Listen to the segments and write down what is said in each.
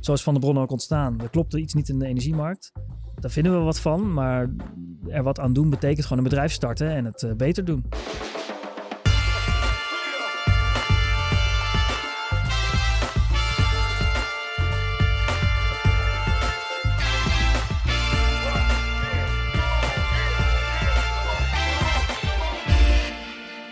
Zo is Van de Bron ook ontstaan. Er klopte iets niet in de energiemarkt. Daar vinden we wat van, maar er wat aan doen betekent gewoon een bedrijf starten en het uh, beter doen.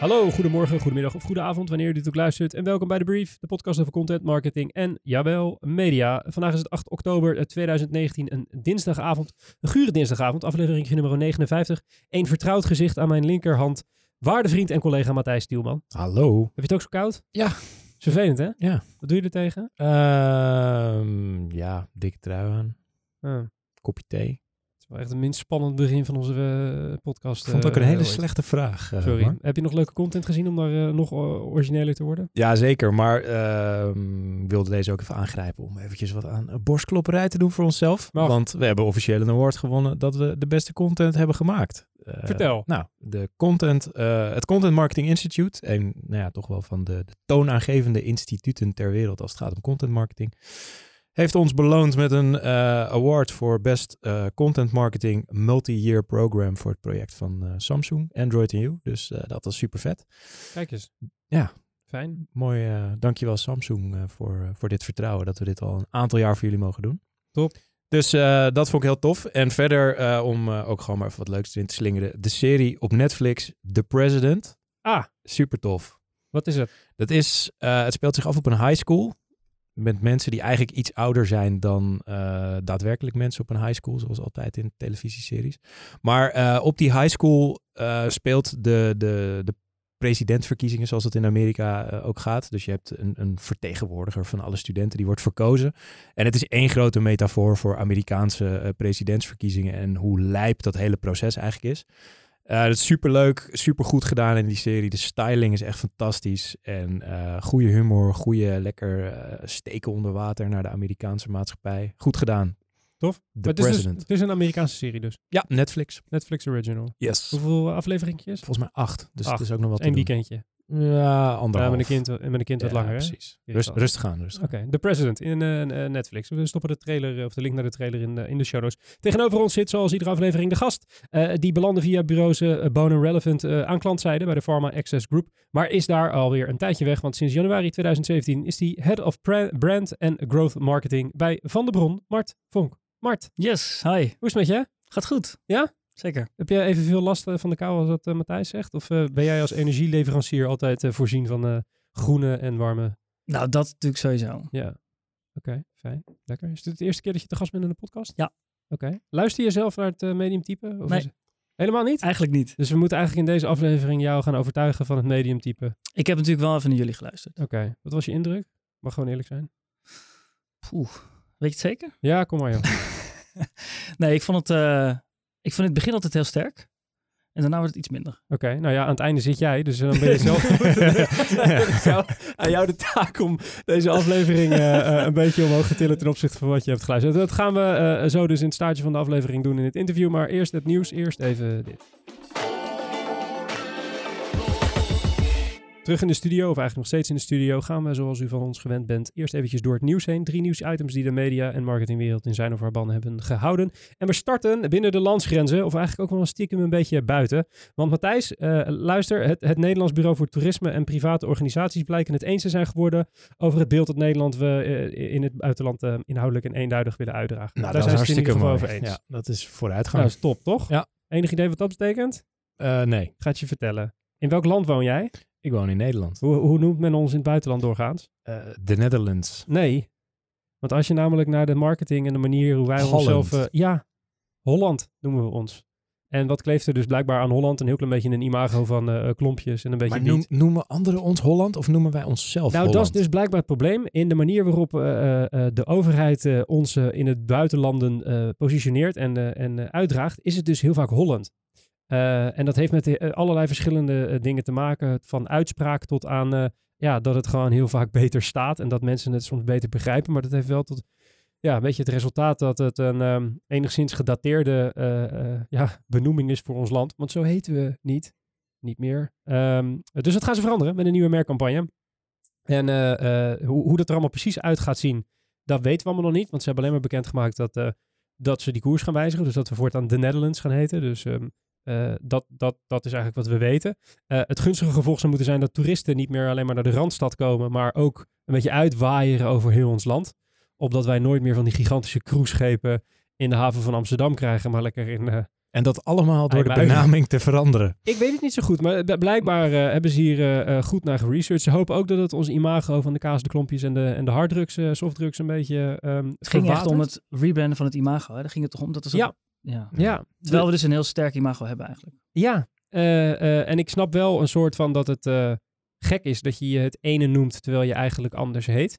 Hallo, goedemorgen, goedemiddag of goede avond wanneer u dit ook luistert. En welkom bij de Brief, de podcast over content, marketing en, jawel, media. Vandaag is het 8 oktober 2019, een dinsdagavond, een gure dinsdagavond, aflevering nummer 59. Een vertrouwd gezicht aan mijn linkerhand, waarde vriend en collega Matthijs Stielman. Hallo. Heb je het ook zo koud? Ja. Is vervelend, hè? Ja. Wat doe je er tegen? Ehm, ja, dikke trui aan. Ah. Kopje thee. Het is wel echt het minst spannend begin van onze uh, podcast. Ik vond het ook een uh, hele ooit. slechte vraag. uh, Sorry. Heb je nog leuke content gezien om daar nog origineler te worden? Ja, zeker. Maar ehm, ik wilde deze ook even aangrijpen om eventjes wat aan borstklopperij te doen voor onszelf. Want we hebben officieel een award gewonnen dat we de beste content hebben gemaakt. Uh, Vertel. Nou, de content, uh, het Content Marketing Institute, een nou ja, toch wel van de, de toonaangevende instituten ter wereld als het gaat om content marketing, heeft ons beloond met een uh, award voor Best uh, Content Marketing Multi-Year Program voor het project van uh, Samsung, Android en You. Dus dat was super vet. Kijk eens. Ja. Fijn. Mooi. dankjewel Samsung voor, voor dit vertrouwen dat we dit al een aantal jaar voor jullie mogen doen. Top. Dus uh, dat vond ik heel tof. En verder, uh, om uh, ook gewoon maar even wat leuks erin te slingeren. De serie op Netflix, The President. Ah. Super tof. Wat is het? Dat is, het speelt zich af op een high school. Met mensen die eigenlijk iets ouder zijn dan daadwerkelijk mensen op een high school. Zoals altijd in televisieseries. Maar op die high school speelt de, de, de presidentsverkiezingen, zoals dat in Amerika ook gaat. Dus je hebt een, een, vertegenwoordiger van alle studenten die wordt verkozen. En het is één grote metafoor voor Amerikaanse presidentsverkiezingen en hoe lijp dat hele proces eigenlijk is. Uh, dat is super leuk, super goed gedaan in die serie. De styling is echt fantastisch. En goede humor, goede lekker steken onder water naar de Amerikaanse maatschappij. Goed gedaan. Tof. The het, is President. dus, het is een Amerikaanse serie dus. Ja, Netflix. Netflix original. Yes. Hoeveel afleveringjes? Volgens mij acht. Dus acht. het is ook nog wat Eén weekendje. Ja, anderhalf. Ja, met een kind, met een kind wat ja, langer, hè? precies. Rust, rustig aan, rustig Oké, okay. The President in uh, uh, Netflix. We stoppen de trailer, of de link naar de trailer in de, in de show notes. Tegenover ons zit, zoals iedere aflevering, de gast. Uh, die belandde via bureaus Bone Relevant aan klantzijde bij de Pharma Access Group. Maar is daar alweer een tijdje weg, want sinds januari 2017 is hij Head of Brand and Growth Marketing bij Van der Bron, Mart Vonk. Mart. Yes, hi. Hoe is het met je? Gaat goed. Ja? Zeker. Heb jij evenveel last van de kou als dat uh, Matthijs zegt? Of uh, ben jij als energieleverancier altijd voorzien van groene en warme... Nou, dat natuurlijk sowieso. Ja. Oké, okay, fijn. Lekker. Is dit de eerste keer dat je te gast bent in de podcast? Ja. Oké. Okay. Luister je zelf naar het mediumtype? Of nee. Is... Helemaal niet? Eigenlijk niet. Dus we moeten eigenlijk in deze aflevering jou gaan overtuigen van het mediumtype. Ik heb natuurlijk wel even naar jullie geluisterd. Oké. Okay. Wat was je indruk? Mag gewoon eerlijk zijn. Poeh. Weet je het zeker? Ja, kom maar joh. nee, ik vond, het, uh, ik vond het begin altijd heel sterk. En daarna wordt het iets minder. Oké, okay, nou ja, aan het einde zit jij, dus dan ben je zelf aan jou de taak om deze aflevering uh, uh, een beetje omhoog te tillen ten opzichte van wat je hebt geluisterd. Dat gaan we uh, zo dus in het staartje van de aflevering doen in het interview, maar eerst het nieuws, eerst even dit. Terug in de studio, of eigenlijk nog steeds in de studio, gaan we zoals u van ons gewend bent eerst eventjes door het nieuws heen. Drie nieuwsitems die de media en marketingwereld in zijn of haar ban hebben gehouden. En we starten binnen de landsgrenzen, of eigenlijk ook wel een stiekem een beetje buiten. Want Matthijs, uh, luister, het, het Nederlands Bureau voor Toerisme en private organisaties blijken het eens te zijn geworden over het beeld dat Nederland we uh, in het buitenland uh, inhoudelijk en eenduidig willen uitdragen. Nou, Daar dat zijn is hartstikke mooi. over eens. Ja, dat is vooruitgang. Nou, dat is top, toch? Ja. Enig idee wat dat betekent? Nee, Gaat je vertellen. In welk land woon jij? Ik woon in Nederland. Hoe, hoe noemt men ons in het buitenland doorgaans? Uh, de Netherlands. Nee. Want als je namelijk naar de marketing en de manier hoe wij Holland. onszelf... Uh, ja, Holland noemen we ons. En wat kleeft er dus blijkbaar aan Holland? Een heel klein beetje een imago van uh, klompjes en een beetje Maar noem, wiet. noemen anderen ons Holland of noemen wij onszelf Nou, Holland? dat is dus blijkbaar het probleem. In de manier waarop de overheid ons in het buitenlanden positioneert en, en uitdraagt, is het dus heel vaak Holland. Uh, en dat heeft met uh, allerlei verschillende uh, dingen te maken. Van uitspraak tot aan ja, dat het gewoon heel vaak beter staat. En dat mensen het soms beter begrijpen. Maar dat heeft wel tot ja, een beetje het resultaat dat het een um, enigszins gedateerde ja, benoeming is voor ons land. Want zo heten we niet. Niet meer. Um, dus dat gaan ze veranderen met een nieuwe merkcampagne. En hoe, hoe dat er allemaal precies uit gaat zien. dat weten we allemaal nog niet, want ze hebben alleen maar bekendgemaakt dat, eh, dat ze die koers gaan wijzigen. Dus dat we voortaan de Netherlands gaan heten. Dus ehm, eh, dat, dat, dat is eigenlijk wat we weten. Eh, het gunstige gevolg zou moeten zijn dat toeristen niet meer alleen maar naar de Randstad komen, maar ook een beetje uitwaaieren over heel ons land. Opdat wij nooit meer van die gigantische cruiseschepen in de haven van Amsterdam krijgen, maar lekker in... eh, En dat allemaal door de benaming te veranderen. ik weet het niet zo goed, maar blijkbaar hebben ze hier goed naar geresearched. Ze hopen ook dat het ons imago van de kaas, de klompjes en de, en de harddrugs, eh, softdrugs een beetje ehm Het ging echt om het rebranden van het imago. Hè? Daar ging het toch om dat er zo... Ja. Ja. Ja, Terwijl we dus een heel sterk imago hebben eigenlijk. Ja, eh, eh, en ik snap wel een soort van dat het eh, gek is dat je je het ene noemt terwijl je eigenlijk anders heet.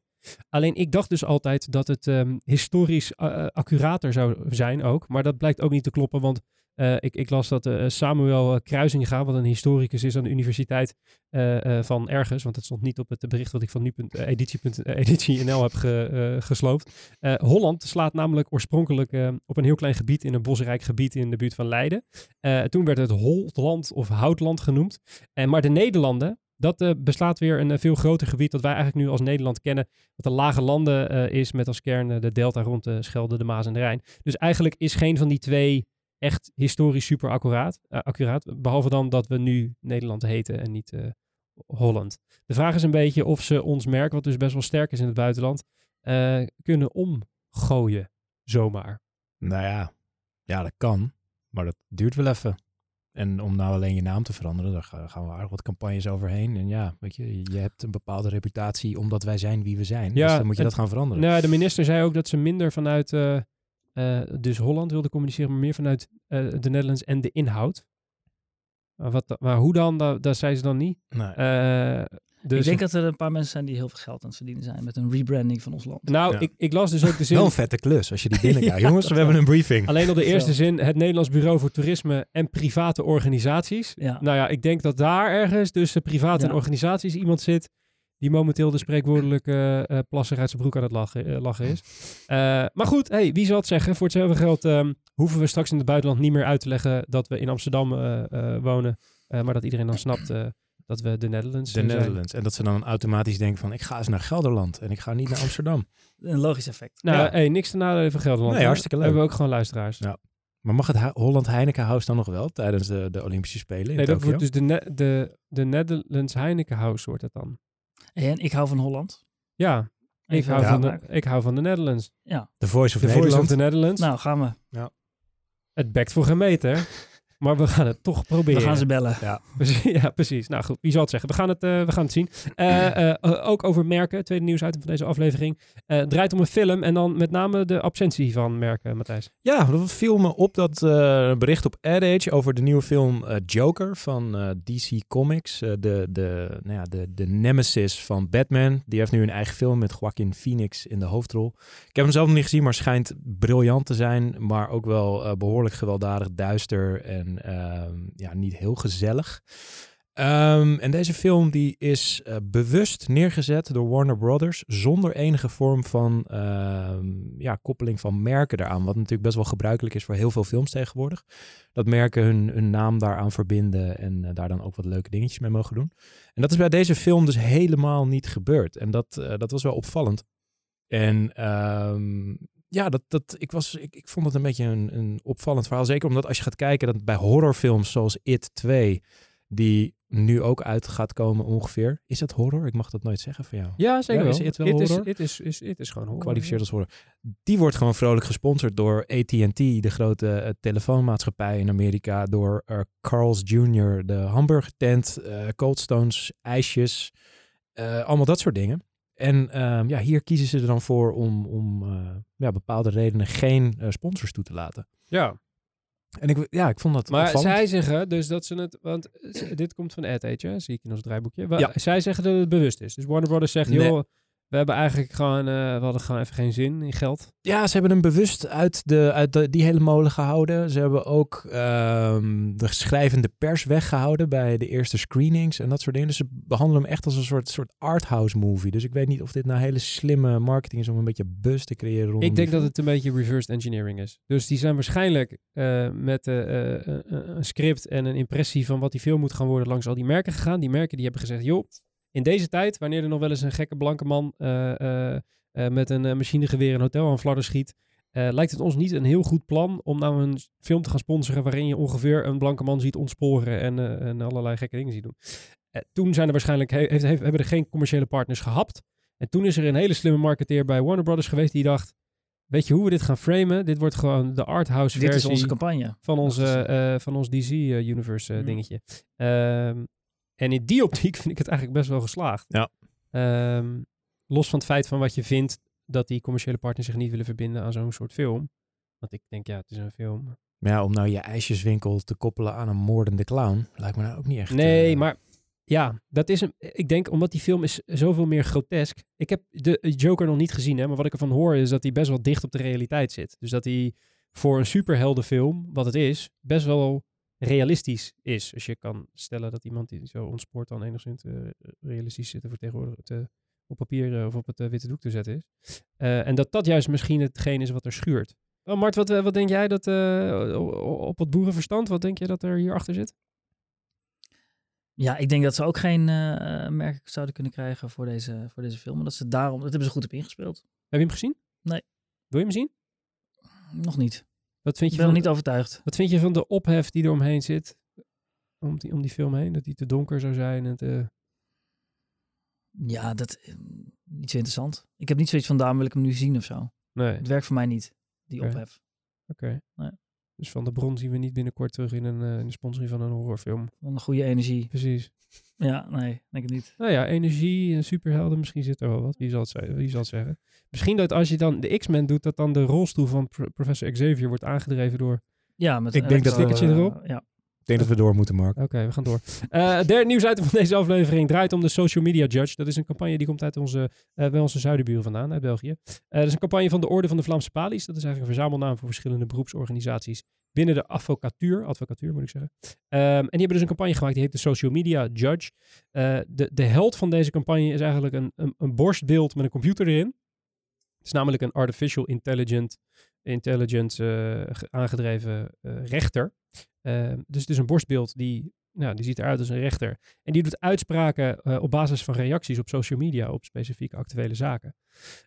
Alleen ik dacht dus altijd dat het ehm, historisch eh, eh, accurater zou zijn ook. Maar dat blijkt ook niet te kloppen, want eh, ik, ik las dat Samuel Kruisinga, wat een historicus is aan de universiteit van ergens, want het stond niet op het bericht wat ik van nu punt- eh, editie, punt- eh, editie.nl heb ge, gesloopt. Holland slaat namelijk oorspronkelijk op een heel klein gebied in een bosrijk gebied in de buurt van Leiden. Toen werd het Holland of Houtland genoemd. En maar de Nederlanden, dat eh, beslaat weer een eh, veel groter gebied dat wij eigenlijk nu als Nederland kennen. Wat de lage landen eh, is met als kern de delta rond de Schelde, de Maas en de Rijn. Dus eigenlijk is geen van die twee echt historisch super accuraat. accuraat behalve dan dat we nu Nederland heten en niet Holland. De vraag is een beetje of ze ons merk, wat dus best wel sterk is in het buitenland, kunnen omgooien. Zomaar. Nou ja, ja, dat kan. Maar dat duurt wel even. En om nou alleen je naam te veranderen, daar ga- gaan we aardig wat campagnes overheen. En ja, weet je, je hebt een bepaalde reputatie omdat wij zijn wie we zijn. Ja, dus dan moet je dat gaan veranderen. Nou, de minister zei ook dat ze minder vanuit eh, eh, dus Holland wilde communiceren, maar meer vanuit eh, de Netherlands en de inhoud. Maar, wat, da- maar hoe dan, dat, dat zei ze dan niet. Nee. Eh, dus, ik denk dat er een paar mensen zijn die heel veel geld aan het verdienen zijn met een rebranding van ons land. nou, Ja. ik, ik las dus ook de Wel zin. een vette klus als je die binnenkrijgt. Ja, Jongens, we hebben wel. een briefing. Alleen al de eerste Zo. zin, het Nederlands Bureau voor Toerisme en private organisaties. Ja. Nou ja, ik denk dat daar ergens tussen privaat en Ja. organisaties iemand zit die momenteel de spreekwoordelijke eh plasser uit zijn broek aan het lachen, eh, lachen is. Eh, maar goed, hey, wie zal het zeggen? Voor hetzelfde geld ehm, hoeven we straks in het buitenland niet meer uit te leggen dat we in Amsterdam eh, eh, wonen. Eh, maar dat iedereen dan snapt eh, dat we de Netherlands De zijn. Netherlands. En dat ze dan automatisch denken van, ik ga eens naar Gelderland en ik ga niet naar Amsterdam. Een logisch effect. Nou, Ja. hey, niks te nadelen van Gelderland. Nee, hartstikke leuk. Hebben we ook gewoon luisteraars. Ja. Maar mag het Holland Heineken House dan nog wel tijdens de, de Olympische Spelen in nee, dat Tokio? wordt dus de, ne- de, de Netherlands Heineken House wordt het dan. En ik hou van Holland. Ja, ik hou, Ja. van de, ik hou van de Netherlands. Ja, The Voice of De Voice Nederland. of the Netherlands. nou gaan we. Het bekt voor geen meter. Maar we gaan het toch proberen. We gaan ze bellen. Precies, ja, precies. Nou goed, wie zal het zeggen? We gaan het, eh, we gaan het zien. Eh, eh, ook over merken, tweede nieuwsitem van deze aflevering. Eh, het draait om een film en dan met name de absentie van merken, Matthijs. Ja, dat viel me op dat eh, bericht op Ad Age over de nieuwe film Joker van eh, DC Comics. De, de, nou ja, de, de nemesis van Batman. Die heeft nu een eigen film met Joaquin Phoenix in de hoofdrol. Ik heb hem zelf nog niet gezien, maar schijnt briljant te zijn. Maar ook wel eh, behoorlijk gewelddadig, duister en ehm, ja, niet heel gezellig. Ehm, en deze film die is eh, bewust neergezet door Warner Brothers zonder enige vorm van ehm, ja, koppeling van merken daaraan. Wat natuurlijk best wel gebruikelijk is voor heel veel films tegenwoordig. Dat merken hun, hun naam daaraan verbinden en eh, daar dan ook wat leuke dingetjes mee mogen doen. En dat is bij deze film dus helemaal niet gebeurd. En dat, eh, dat was wel opvallend. En ehm, ja, dat, dat, ik, was, ik, ik vond het een beetje een, een opvallend verhaal. Zeker omdat als je gaat kijken dat bij horrorfilms zoals It 2, die nu ook uit gaat komen ongeveer. Is dat horror? Ik mag dat nooit zeggen van jou. Ja, zeker Ja, wel. is het wel It is, horror? it is, is, it is gewoon horror. Kwalificeerd als horror. Die wordt gewoon vrolijk gesponsord door AT&T, de grote eh, telefoonmaatschappij in Amerika. Door eh, Carl's Jr., de hamburgertent, eh Cold Stones, ijsjes, eh, allemaal dat soort dingen. En ehm, ja, hier kiezen ze er dan voor om, om eh, ja, bepaalde redenen geen eh, sponsors toe te laten. Ja, En ik, ja, ik vond dat maar opvallend. zij zeggen dus dat ze het... Want z- dit komt van Ad Age, hè? zie ik in ons draaiboekje. Wa- Ja. Zij zeggen dat het bewust is. Dus Warner Brothers zegt, Nee. joh, we hebben eigenlijk gewoon... eh, we hadden gewoon even geen zin in geld. Ja, ze hebben hem bewust uit, de, uit de, die hele molen gehouden. Ze hebben ook ehm, de schrijvende pers weggehouden bij de eerste screenings en dat soort dingen. Dus ze behandelen hem echt als een soort, soort arthouse movie. Dus ik weet niet of dit nou hele slimme marketing is om een beetje buzz te creëren rondom Ik denk dat het een beetje reversed engineering is. Dus die zijn waarschijnlijk eh, met eh, een script en een impressie van wat die film moet gaan worden langs al die merken gegaan. Die merken die hebben gezegd, joh, in deze tijd, wanneer er nog wel eens een gekke blanke man eh, eh, eh, met een machinegeweer een hotel aan fladder schiet, lijkt het ons niet een heel goed plan om nou een film te gaan sponsoren waarin je ongeveer een blanke man ziet ontsporen en, en allerlei gekke dingen ziet doen. Toen zijn er waarschijnlijk, he- heeft, heeft- hebben er geen commerciële partners gehapt. En toen is er een hele slimme marketeer bij Warner Brothers geweest die dacht, weet je hoe we dit gaan framen? Dit wordt gewoon de arthouse Dit versie is onze campagne. van, onze, van ons DC-universe Mhm. dingetje. En in die optiek vind ik het eigenlijk best wel geslaagd. Ja. Ehm, los van het feit van wat je vindt dat die commerciële partners zich niet willen verbinden aan zo'n soort film. Want ik denk, ja, het is een film. Maar ja, om nou je ijsjeswinkel te koppelen aan een moordende clown, lijkt me nou ook niet echt... Nee, eh, maar ja, dat is een. Ik denk omdat die film is zoveel meer grotesk. Ik heb de Joker nog niet gezien, hè, maar wat ik ervan hoor is dat hij best wel dicht op de realiteit zit. Dus dat hij voor een superheldenfilm, wat het is, best wel realistisch is. Als je kan stellen dat iemand die zo ontspoort dan enigszins eh, realistisch zit te vertegenwoordigen, te, op papier eh, of op het eh, witte doek te zetten is. En dat dat juist misschien hetgeen is wat er schuurt. Oh, Mart, wat, wat denk jij dat op het boerenverstand, wat denk je dat er hierachter zit? Ja, ik denk dat ze ook geen merk zouden kunnen krijgen voor deze, voor deze film. En dat ze daarom, dat hebben ze goed op ingespeeld. Heb je hem gezien? Nee. Wil je hem zien? Nog niet. Wat vind Ik je, ben nog van, niet overtuigd. wat vind je van de ophef die er omheen zit? Om die, om die film heen? Dat die te donker zou zijn en te... Ja, dat eh, niet zo interessant. Ik heb niet zoiets van, daarom wil ik hem nu zien of zo. Nee, Het werkt voor mij niet, die ophef. oké. Nee. Dus van de bron zien we niet binnenkort terug in een eh, in de sponsoring van een horrorfilm. Van een goede energie. Precies. Ja, nee, denk ik niet. Nou ja, energie en superhelden, misschien zit er wel wat. Wie zal het, zeggen? Wie zal het zeggen? Misschien dat als je dan de X-Men doet, dat dan de rolstoel van Pro- professor Xavier wordt aangedreven door... Ja, met Ik een denk dat Stickertje erop? Ja. Ik denk dat we door moeten, Mark. Oké, we gaan door. Eh derde nieuwsitem van deze aflevering draait om de Social Media Judge. Dat is een campagne die komt uit onze, eh bij onze zuidenburen vandaan, uit België. Eh dat is een campagne van de Orde van de Vlaamse Palies. Dat is eigenlijk een verzamelnaam voor verschillende beroepsorganisaties binnen de advocatuur. Advocatuur moet ik zeggen. Ehm, en die hebben dus een campagne gemaakt die heet de Social Media Judge. De, de held van deze campagne is eigenlijk een, een, een borstbeeld met een computer erin. Het is namelijk een artificial intelligent, intelligence ge- aangedreven rechter. Eh, dus het is een borstbeeld die, nou, die ziet eruit als een rechter. En die doet uitspraken eh, op basis van reacties op social media op specifieke actuele zaken.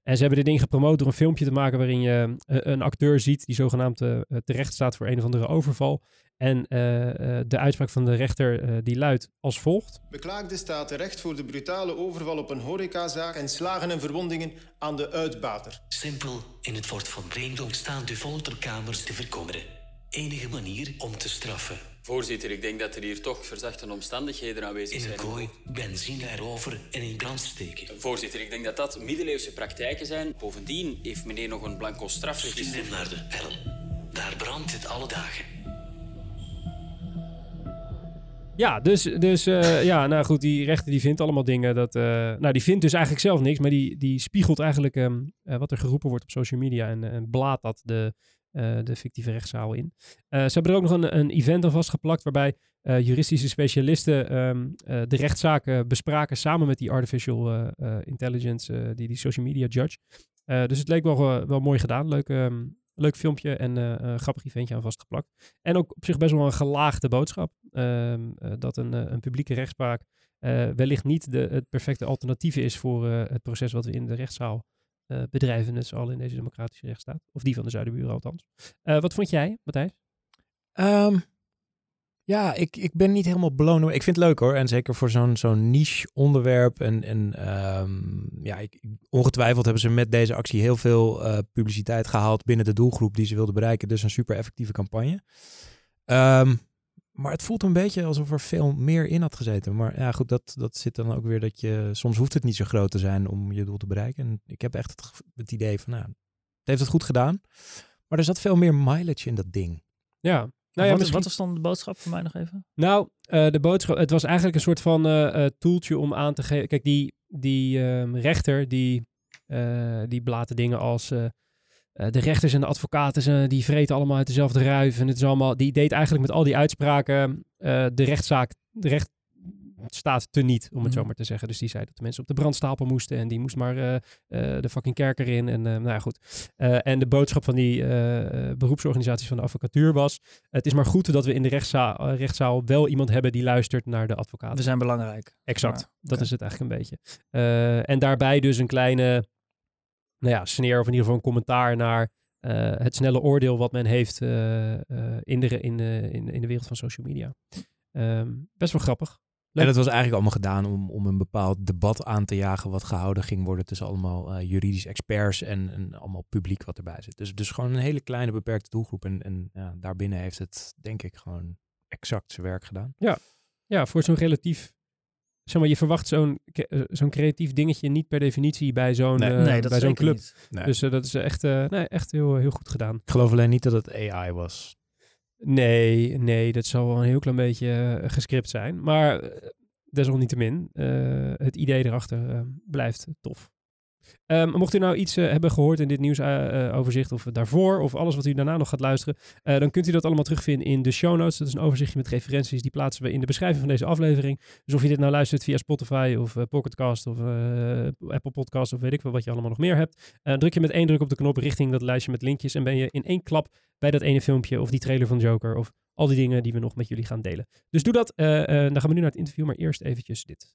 En ze hebben dit ding gepromoot door een filmpje te maken waarin je eh, een acteur ziet die zogenaamd eh, terecht staat voor een of andere overval. En eh, eh, de uitspraak van de rechter eh, die luidt als volgt. Beklaagde staat terecht voor de brutale overval op een horecazaak en slagen en verwondingen aan de uitbater. Simpel, in het Fort van Breendonk staan de folterkamers te verkommeren. Enige manier om te straffen. Voorzitter, ik denk dat er hier toch verzachte omstandigheden aanwezig In zijn. een kooi, benzine erover en in brand steken. Voorzitter, ik denk dat dat middeleeuwse praktijken zijn. Bovendien heeft meneer nog een blanco Stuur strafregister. hem naar de hel. Daar brandt het alle dagen. Ja, dus, dus eh, ja, nou goed, die rechter die vindt allemaal dingen. Dat, eh, nou, die vindt dus eigenlijk zelf niks, maar die, die spiegelt eigenlijk ehm, eh, wat er geroepen wordt op social media en, en blaadt dat de, eh, de fictieve rechtszaal in. Eh, ze hebben er ook nog een, een event aan vastgeplakt waarbij eh, juristische specialisten ehm, eh, de rechtszaken bespraken samen met die artificial intelligence, die, die social media judge. Dus het leek wel, wel mooi gedaan. Leuk, ehm, leuk filmpje en grappig eventje aan vastgeplakt. En ook op zich best wel een gelaagde boodschap. Ehm, eh, dat een, een publieke rechtspraak wellicht niet de, het perfecte alternatief is voor het proces wat we in de rechtszaal eh, bedrijven, net zoals in deze democratische rechtsstaat. Of die van de Zuiderburen althans. Eh, wat vond jij, Matthijs? Ehm, ja, ik, ik ben niet helemaal blown. Ik vind het leuk hoor. En zeker voor zo'n zo'n niche onderwerp. En, en ehm, ja, ik, ongetwijfeld hebben ze met deze actie heel veel eh, publiciteit gehaald binnen de doelgroep die ze wilden bereiken. Dus een super effectieve campagne. Ehm, maar het voelt een beetje alsof er veel meer in had gezeten. Maar ja, goed, dat, dat zit dan ook weer dat je... Soms hoeft het niet zo groot te zijn om je doel te bereiken. En ik heb echt het, idee van, nou, het heeft het goed gedaan. Maar er zat veel meer mileage in dat ding. Ja, nou ja, wat, misschien... wat was dan de boodschap voor mij nog even? Nou, eh, de boodschap, het was eigenlijk een soort van eh eh, toeltje om aan te geven. Kijk, die, die ehm, rechter, die, eh die blaten dingen als de rechters en de advocaten, ze- die vreten allemaal uit dezelfde ruif. En het is allemaal, die deed eigenlijk met al die uitspraken eh, de rechtszaak, de recht staat te niet, om het zo Mhm. maar te zeggen. Dus die zei dat de mensen op de brandstapel moesten en die moest maar eh, eh, de fucking kerker in. En eh, nou ja, goed. Eh, en de boodschap van die eh, eh, beroepsorganisaties van de advocatuur was, het is maar goed dat we in de rechtszaal, eh, rechtszaal wel iemand hebben die luistert naar de advocaat. We zijn belangrijk. Exact, dat is het eigenlijk een beetje. Eh, en daarbij dus een kleine nou ja, sneer of in ieder geval een commentaar naar eh, het snelle oordeel wat men heeft eh, in, de, in, de, in, in de wereld van social media. Ehm, best wel grappig. Leuk. En dat was eigenlijk allemaal gedaan om, om een bepaald debat aan te jagen wat gehouden ging worden tussen allemaal juridisch experts en, en allemaal publiek wat erbij zit. Dus, dus gewoon een hele kleine beperkte doelgroep. En, en ja, daarbinnen heeft het denk ik gewoon exact zijn werk gedaan. Ja, voor zo'n relatief. Zeg maar, je verwacht zo'n eh, zo'n creatief dingetje niet per definitie bij zo'n Nee. eh, nee, bij zo'n club. Nee. Dus eh, dat is echt, eh, nee, echt heel, heel goed gedaan. ik geloof alleen niet dat het AI was. Nee, nee, dat zal wel een heel klein beetje gescript zijn. Maar desalniettemin, eh, het idee erachter blijft tof. Ehm, mocht u nou iets eh, hebben gehoord in dit nieuwsoverzicht of daarvoor of alles wat u daarna nog gaat luisteren, eh, dan kunt u dat allemaal terugvinden in de show notes. Dat is een overzichtje met referenties, die plaatsen we in de beschrijving van deze aflevering. Dus of je dit nou luistert via Spotify of eh, Pocketcast of eh, Apple Podcast of weet ik wel wat je allemaal nog meer hebt, eh, druk je met één druk op de knop richting dat lijstje met linkjes en ben je in één klap bij dat ene filmpje of die trailer van Joker of al die dingen die we nog met jullie gaan delen. Dus doe dat. eh, eh, dan gaan we nu naar het interview, maar eerst eventjes dit.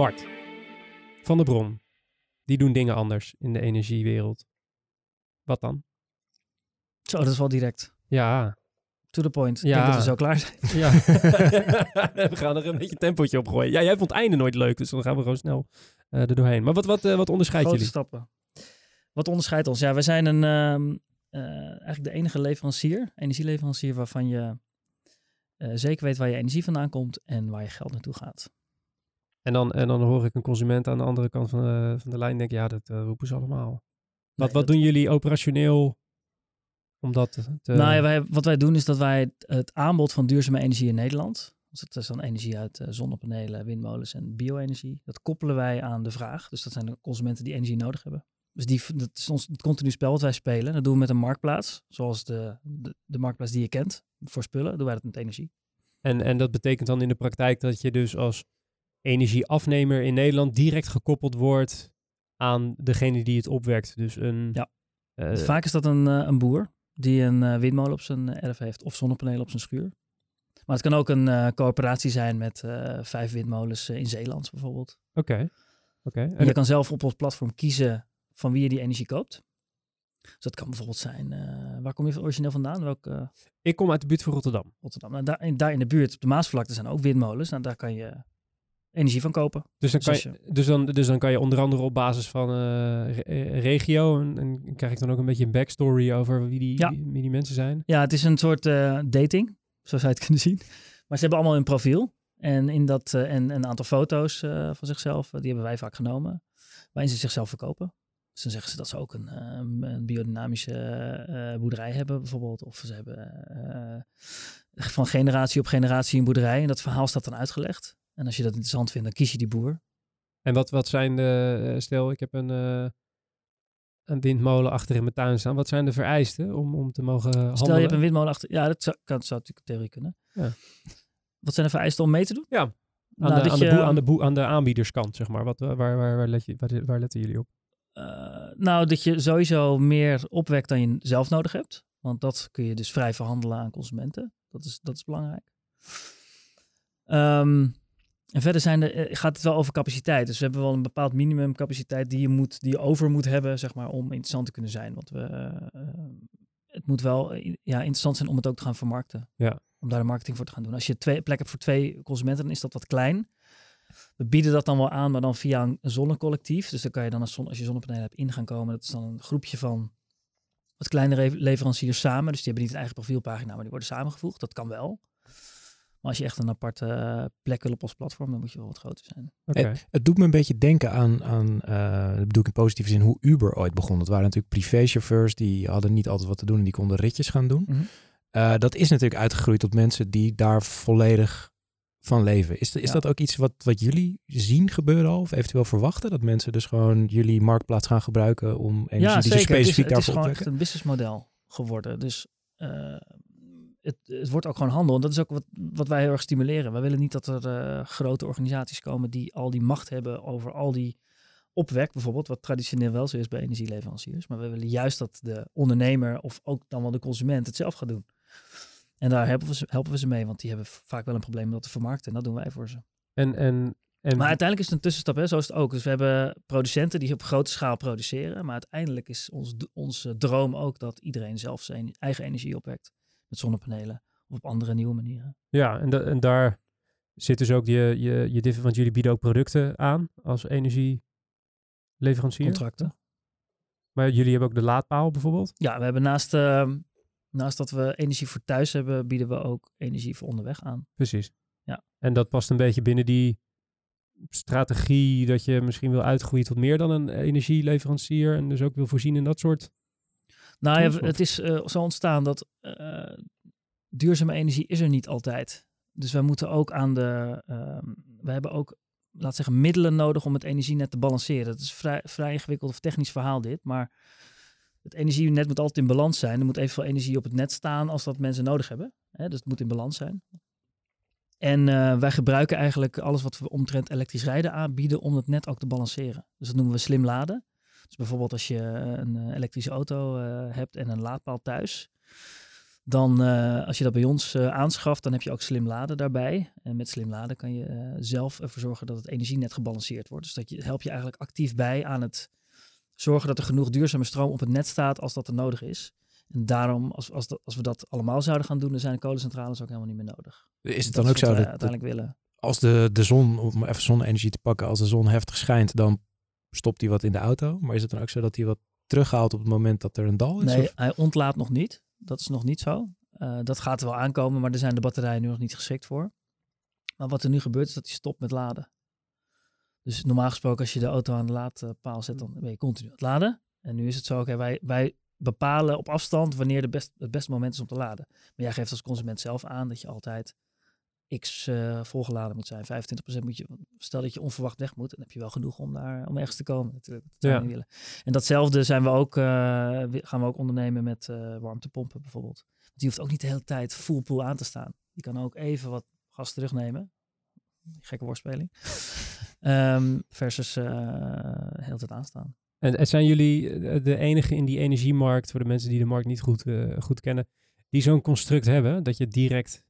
Mart, Van der Bron, die doen dingen anders in de energiewereld. Wat dan? Zo, dat is wel direct. Ja, To the point. Ik Ja. denk dat we zo klaar zijn. ja. we gaan er een beetje tempootje op gooien. Ja, jij vond het einde nooit leuk, dus dan gaan we gewoon snel eh er doorheen. Maar wat, wat, eh, wat onderscheidt Grote jullie? stappen. Wat onderscheidt ons? Ja, wij zijn een, ehm, eh, eigenlijk de enige leverancier, energieleverancier, waarvan je zeker weet waar je energie vandaan komt en waar je geld naartoe gaat. En dan, en dan hoor ik een consument aan de andere kant van de, van de lijn denken, ja, dat eh, roepen ze allemaal. Wat, Nee, wat dat- doen jullie operationeel om dat te... Nou ja, wij, wat wij doen is dat wij het, aanbod van duurzame energie in Nederland, dus dat is dan energie uit eh, zonnepanelen, windmolens en bio-energie, dat koppelen wij aan de vraag. Dus dat zijn de consumenten die energie nodig hebben. Dus die, dat is ons het continu spel wat wij spelen. Dat doen we met een marktplaats, zoals de, de, de marktplaats die je kent voor spullen, doen wij dat met energie. En, en dat betekent dan in de praktijk dat je dus als energieafnemer in Nederland direct gekoppeld wordt aan degene die het opwekt. Dus een... Ja. eh, Vaak is dat een, eh, een boer die een eh, windmolen op zijn erf heeft of zonnepanelen op zijn schuur. Maar het kan ook een coöperatie zijn met vijf windmolens in Zeeland bijvoorbeeld. Oké. Oké. En En je kan zelf op ons platform kiezen van wie je die energie koopt. Dus dat kan bijvoorbeeld zijn, waar kom je origineel vandaan? Welk ik kom uit de buurt van Rotterdam. Rotterdam? Nou, daar, in, daar in de buurt, op de Maasvlakte, zijn ook windmolens. Nou, daar kan je energie van kopen. Dus dan, Dus kan je, dus, dan, dus dan kan je onder andere op basis van eh, re- regio... En, en krijg ik dan ook een beetje een backstory over wie die, Ja. wie, die mensen zijn? Ja, het is een soort eh, dating, zo zou je het kunnen zien. Maar ze hebben allemaal een profiel. En, in dat, eh, en een aantal foto's van zichzelf, die hebben wij vaak genomen. Waarin ze zichzelf verkopen. Dus dan zeggen ze dat ze ook een, een biodynamische boerderij hebben bijvoorbeeld. Of ze hebben van generatie op generatie een boerderij. En dat verhaal staat dan uitgelegd. En als je dat interessant vindt, dan kies je die boer. En wat, wat zijn de... eh, Stel, ik heb een, eh, een windmolen achter in mijn tuin staan. Wat zijn de vereisten om, om te mogen handelen? Stel je hebt een windmolen achter... Ja, dat zou, kan, zou natuurlijk theorie kunnen. Ja. Wat zijn de vereisten om mee te doen? Ja, Aan, Nou, de, aan, de aan, de aan de aanbiederskant, zeg maar. Wat, waar, waar, waar, let je, waar, waar letten jullie op? Eh, nou, dat je sowieso meer opwekt dan je zelf nodig hebt. Want dat kun je dus vrij verhandelen aan consumenten. Dat is, dat is belangrijk. Ehm, en verder zijn er, eh, gaat het wel over capaciteit. Dus we hebben wel een bepaald minimumcapaciteit die je, moet, die je over moet hebben, zeg maar, om interessant te kunnen zijn. Want we, eh, het moet wel eh, ja, interessant zijn om het ook te gaan vermarkten. Ja. Om daar de marketing voor te gaan doen. Als je twee plek hebt voor twee consumenten, dan is dat wat klein. We bieden dat dan wel aan, maar dan via een zonnecollectief. Dus dan kan je dan als, zon, als je zonnepanelen hebt in gaan komen. Dat is dan een groepje van wat kleinere le- leveranciers samen. Dus die hebben niet een eigen profielpagina, maar die worden samengevoegd. Dat kan wel. Maar als je echt een aparte eh, plek wil op ons platform, dan moet je wel wat groter zijn. Oké. Het, het doet me een beetje denken aan, aan eh, dat bedoel ik in positieve zin, hoe Uber ooit begon. Dat waren natuurlijk privéchauffeurs, die hadden niet altijd wat te doen en die konden ritjes gaan doen. Mhm. Eh, dat is natuurlijk uitgegroeid tot mensen die daar volledig van leven. Is, is Ja. dat ook iets wat, wat jullie zien gebeuren al? Of eventueel verwachten? Dat mensen dus gewoon jullie marktplaats gaan gebruiken om energie ja, die ze zeker. Het is, specifiek het is daarvoor gewoon echt een businessmodel geworden. Dus eh, het, het wordt ook gewoon handel. En dat is ook wat, wat wij heel erg stimuleren. Wij willen niet dat er eh, grote organisaties komen die al die macht hebben over al die opwek, bijvoorbeeld, wat traditioneel wel zo is bij energieleveranciers. Maar we willen juist dat de ondernemer of ook dan wel de consument het zelf gaat doen. En daar helpen we, ze, helpen we ze mee, want die hebben vaak wel een probleem om dat te vermarkten. En dat doen wij voor ze. En, en, en Maar uiteindelijk is het een tussenstap, hè? zo is het ook. Dus we hebben producenten die op grote schaal produceren. Maar uiteindelijk is ons, onze droom ook dat iedereen zelf zijn eigen energie opwekt. Met zonnepanelen of op andere nieuwe manieren. ja, en, da- en daar zit dus ook je, je, je diff- want jullie bieden ook producten aan als energieleverancier. Contracten. Maar jullie hebben ook de laadpaal bijvoorbeeld. Ja, we hebben naast, ehm, naast dat we energie voor thuis hebben, bieden we ook energie voor onderweg aan. Precies. Ja. En dat past een beetje binnen die strategie dat je misschien wil uitgroeien tot meer dan een energieleverancier en dus ook wil voorzien in dat soort. Nou ja, het is eh, zo ontstaan dat eh, duurzame energie is er niet altijd. Dus wij moeten ook aan de. ehm we hebben ook, laat zeggen, middelen nodig om het energienet te balanceren. Het is vrij, vrij ingewikkeld of technisch verhaal dit, maar het energienet moet altijd in balans zijn. Er moet evenveel energie op het net staan als dat mensen nodig hebben. Hè? Dus het moet in balans zijn. En eh, wij gebruiken eigenlijk alles wat we omtrent elektrisch rijden aanbieden om het net ook te balanceren. Dus dat noemen we slim laden. Dus bijvoorbeeld als je een eh, elektrische auto eh, hebt en een laadpaal thuis. Dan eh, als je dat bij ons eh, aanschaft, dan heb je ook slim laden daarbij. En met slim laden kan je eh, zelf ervoor zorgen dat het energienet gebalanceerd wordt. Dus dat je, help je eigenlijk actief bij aan het zorgen dat er genoeg duurzame stroom op het net staat als dat er nodig is. En daarom, als, als, dat, als we dat allemaal zouden gaan doen, dan zijn de kolencentrales ook helemaal niet meer nodig. Is het Dat dan ook zo dat uiteindelijk willen? als de, de zon, om even zonne-energie te pakken, als de zon heftig schijnt, dan stopt hij wat in de auto? Maar is het dan ook zo dat hij wat terughaalt op het moment dat er een dal is? Nee, Of- hij ontlaat nog niet. Dat is nog niet zo. Eh, dat gaat er wel aankomen, maar daar zijn de batterijen nu nog niet geschikt voor. Maar wat er nu gebeurt is dat hij stopt met laden. Dus normaal gesproken als je de auto aan de laadpaal zet, dan ben je continu aan het laden. En nu is het zo, oké, wij, wij bepalen op afstand wanneer de best, het beste moment is om te laden. Maar jij geeft als consument zelf aan dat je altijd x eh, volgeladen moet zijn. 25% moet je, stel dat je onverwacht weg moet, dan heb je wel genoeg om daar om ergens te komen natuurlijk. Dat Ja. willen. En datzelfde zijn we ook, wi- gaan we ook ondernemen met eh, warmtepompen bijvoorbeeld. Want die hoeft ook niet de hele tijd full pool aan te staan. Die kan ook even wat gas terugnemen. Gekke woordspeling. Ehm, versus de hele tijd aanstaan. En, en zijn jullie de enige in die energiemarkt, voor de mensen die de markt niet goed, goed kennen, die zo'n construct hebben, dat je direct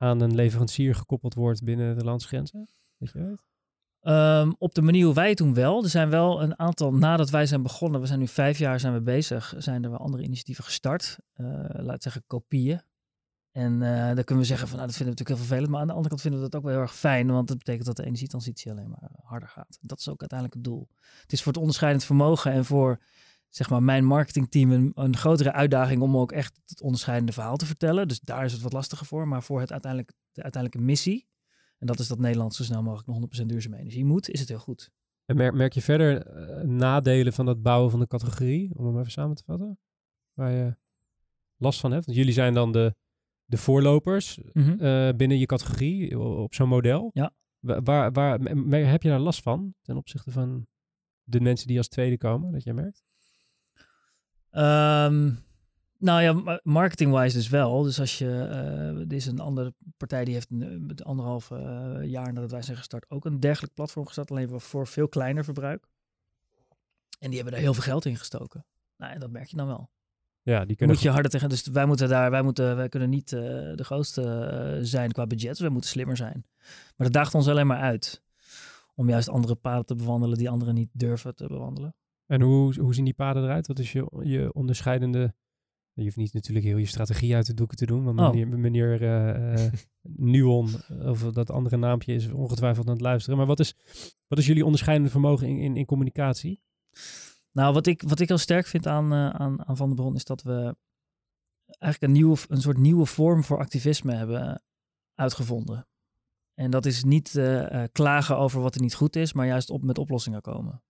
aan een leverancier gekoppeld wordt binnen de landsgrenzen? Je? Ehm, op de manier hoe wij het doen wel. Er zijn wel een aantal, nadat wij zijn begonnen, we zijn nu vijf jaar zijn we bezig, zijn er wel andere initiatieven gestart. Eh, laat zeggen kopieën. En eh dan kunnen we zeggen van, nou, dat vinden we natuurlijk heel vervelend. Maar aan de andere kant vinden we dat ook wel heel erg fijn, want dat betekent dat de energietransitie alleen maar harder gaat. Dat is ook uiteindelijk het doel. Het is voor het onderscheidend vermogen en voor, zeg maar, mijn marketingteam een, een grotere uitdaging om ook echt het onderscheidende verhaal te vertellen. Dus daar is het wat lastiger voor. Maar voor het uiteindelijk, de uiteindelijke missie, en dat is dat Nederland zo snel mogelijk naar 100% duurzame energie moet, is het heel goed. En merk, merk je verder eh, nadelen van het bouwen van de categorie, om hem even samen te vatten, waar je last van hebt? Want jullie zijn dan de, de voorlopers eh, binnen je categorie op zo'n model. Ja. Wa- Waar, waar, me- heb je daar last van ten opzichte van de mensen die als tweede komen, dat jij merkt? Ehm, nou ja, ma- marketing-wise dus wel. Dus als je, eh er is een andere partij die heeft een, anderhalf eh, jaar nadat wij zijn gestart ook een dergelijk platform gestart, alleen voor veel kleiner verbruik. En die hebben daar heel veel geld in gestoken. Nou, en dat merk je dan wel. Ja, die kunnen moet je harder tegen. Dus wij moeten daar, wij moeten, wij kunnen niet eh, de grootste zijn qua budget. Dus wij moeten slimmer zijn. Maar dat daagt ons alleen maar uit. Om juist andere paden te bewandelen die anderen niet durven te bewandelen. En hoe, hoe zien die paden eruit? Wat is je, je onderscheidende... Je hoeft niet natuurlijk heel je strategie uit de doeken te doen. Want Oh. meneer, eh, Nuon, of dat andere naampje is, ongetwijfeld aan het luisteren. Maar wat is, wat is jullie onderscheidende vermogen in, in, in communicatie? Nou, wat ik, wat ik heel sterk vind aan, eh, aan, aan Van der Bron is dat we eigenlijk een, nieuwe, een soort nieuwe vorm voor activisme hebben uitgevonden. En dat is niet klagen over wat er niet goed is, maar juist op, met oplossingen komen.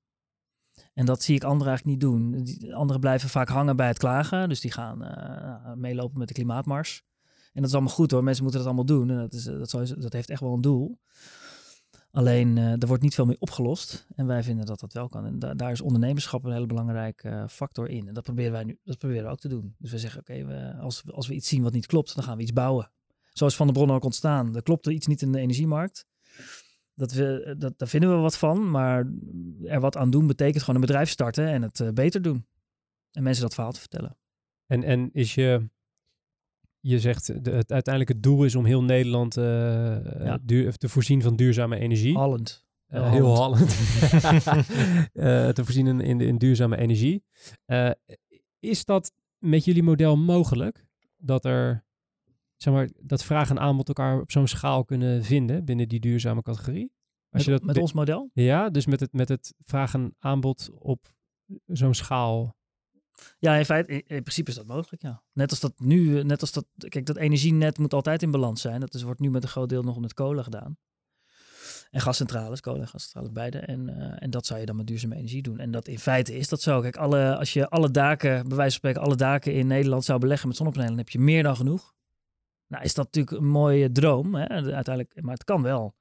En dat zie ik anderen eigenlijk niet doen. Anderen blijven vaak hangen bij het klagen. Dus die gaan eh, meelopen met de klimaatmars. En dat is allemaal goed hoor. Mensen moeten dat allemaal doen. En dat, is, eh, dat, zou- dat heeft echt wel een doel. Alleen, eh, er wordt niet veel mee opgelost. En wij vinden dat dat wel kan. En da- daar is ondernemerschap een hele belangrijke eh, factor in. En dat proberen wij nu dat proberen we ook te doen. Dus we zeggen, oké, als, als we iets zien wat niet klopt, dan gaan we iets bouwen. Zoals Van de Bron ook ontstaan. Er klopte iets niet in de energiemarkt. Dat we, dat, daar vinden we wat van. Maar er wat aan doen betekent gewoon een bedrijf starten en het eh, beter doen. En mensen dat verhaal te vertellen. En, en is je, je zegt de, het uiteindelijke doel is om heel Nederland eh, Ja. duur, te voorzien van duurzame energie. Holland. Eh, heel Holland. Eh, te voorzien in, in, in duurzame energie. Eh, is dat met jullie model mogelijk? Dat er, zeg maar, dat vraag en aanbod elkaar op zo'n schaal kunnen vinden binnen die duurzame categorie? Als Met, je dat met ons model? Ja, dus met het, met het vraag en aanbod op zo'n schaal. Ja, in feite, in, in principe is dat mogelijk, ja. Net als dat nu, net als dat, kijk, dat energienet moet altijd in balans zijn. Dat is, wordt nu met een groot deel nog met kolen gedaan. En gascentrales, kolen en gascentrales beide. En, eh, en dat zou je dan met duurzame energie doen. En dat in feite is dat zo. Kijk, alle, als je alle daken, bij wijze van spreken, alle daken in Nederland zou beleggen met zonnepanelen, dan heb je meer dan genoeg. Nou, is dat natuurlijk een mooie droom, hè? uiteindelijk, maar het kan wel.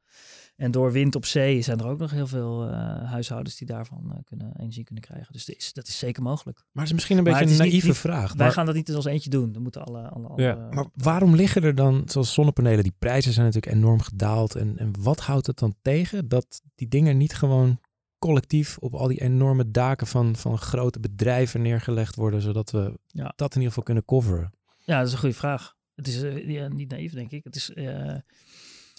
En door wind op zee zijn er ook nog heel veel eh, huishoudens die daarvan eh, kunnen, energie kunnen krijgen. Dus dat is, dat is zeker mogelijk. Maar het is misschien een Maar beetje een naïeve niet- vraag. Wij maar- gaan dat niet als eentje doen. Dan moeten alle, alle, alle Ja, Maar waarom liggen er dan, zoals zonnepanelen, die prijzen zijn natuurlijk enorm gedaald. En, en wat houdt het dan tegen dat die dingen niet gewoon collectief op al die enorme daken van, van grote bedrijven neergelegd worden, zodat we Ja. dat in ieder geval kunnen coveren? Ja, dat is een goede vraag. Het is eh, ja, niet naïef, denk ik. Het is eh,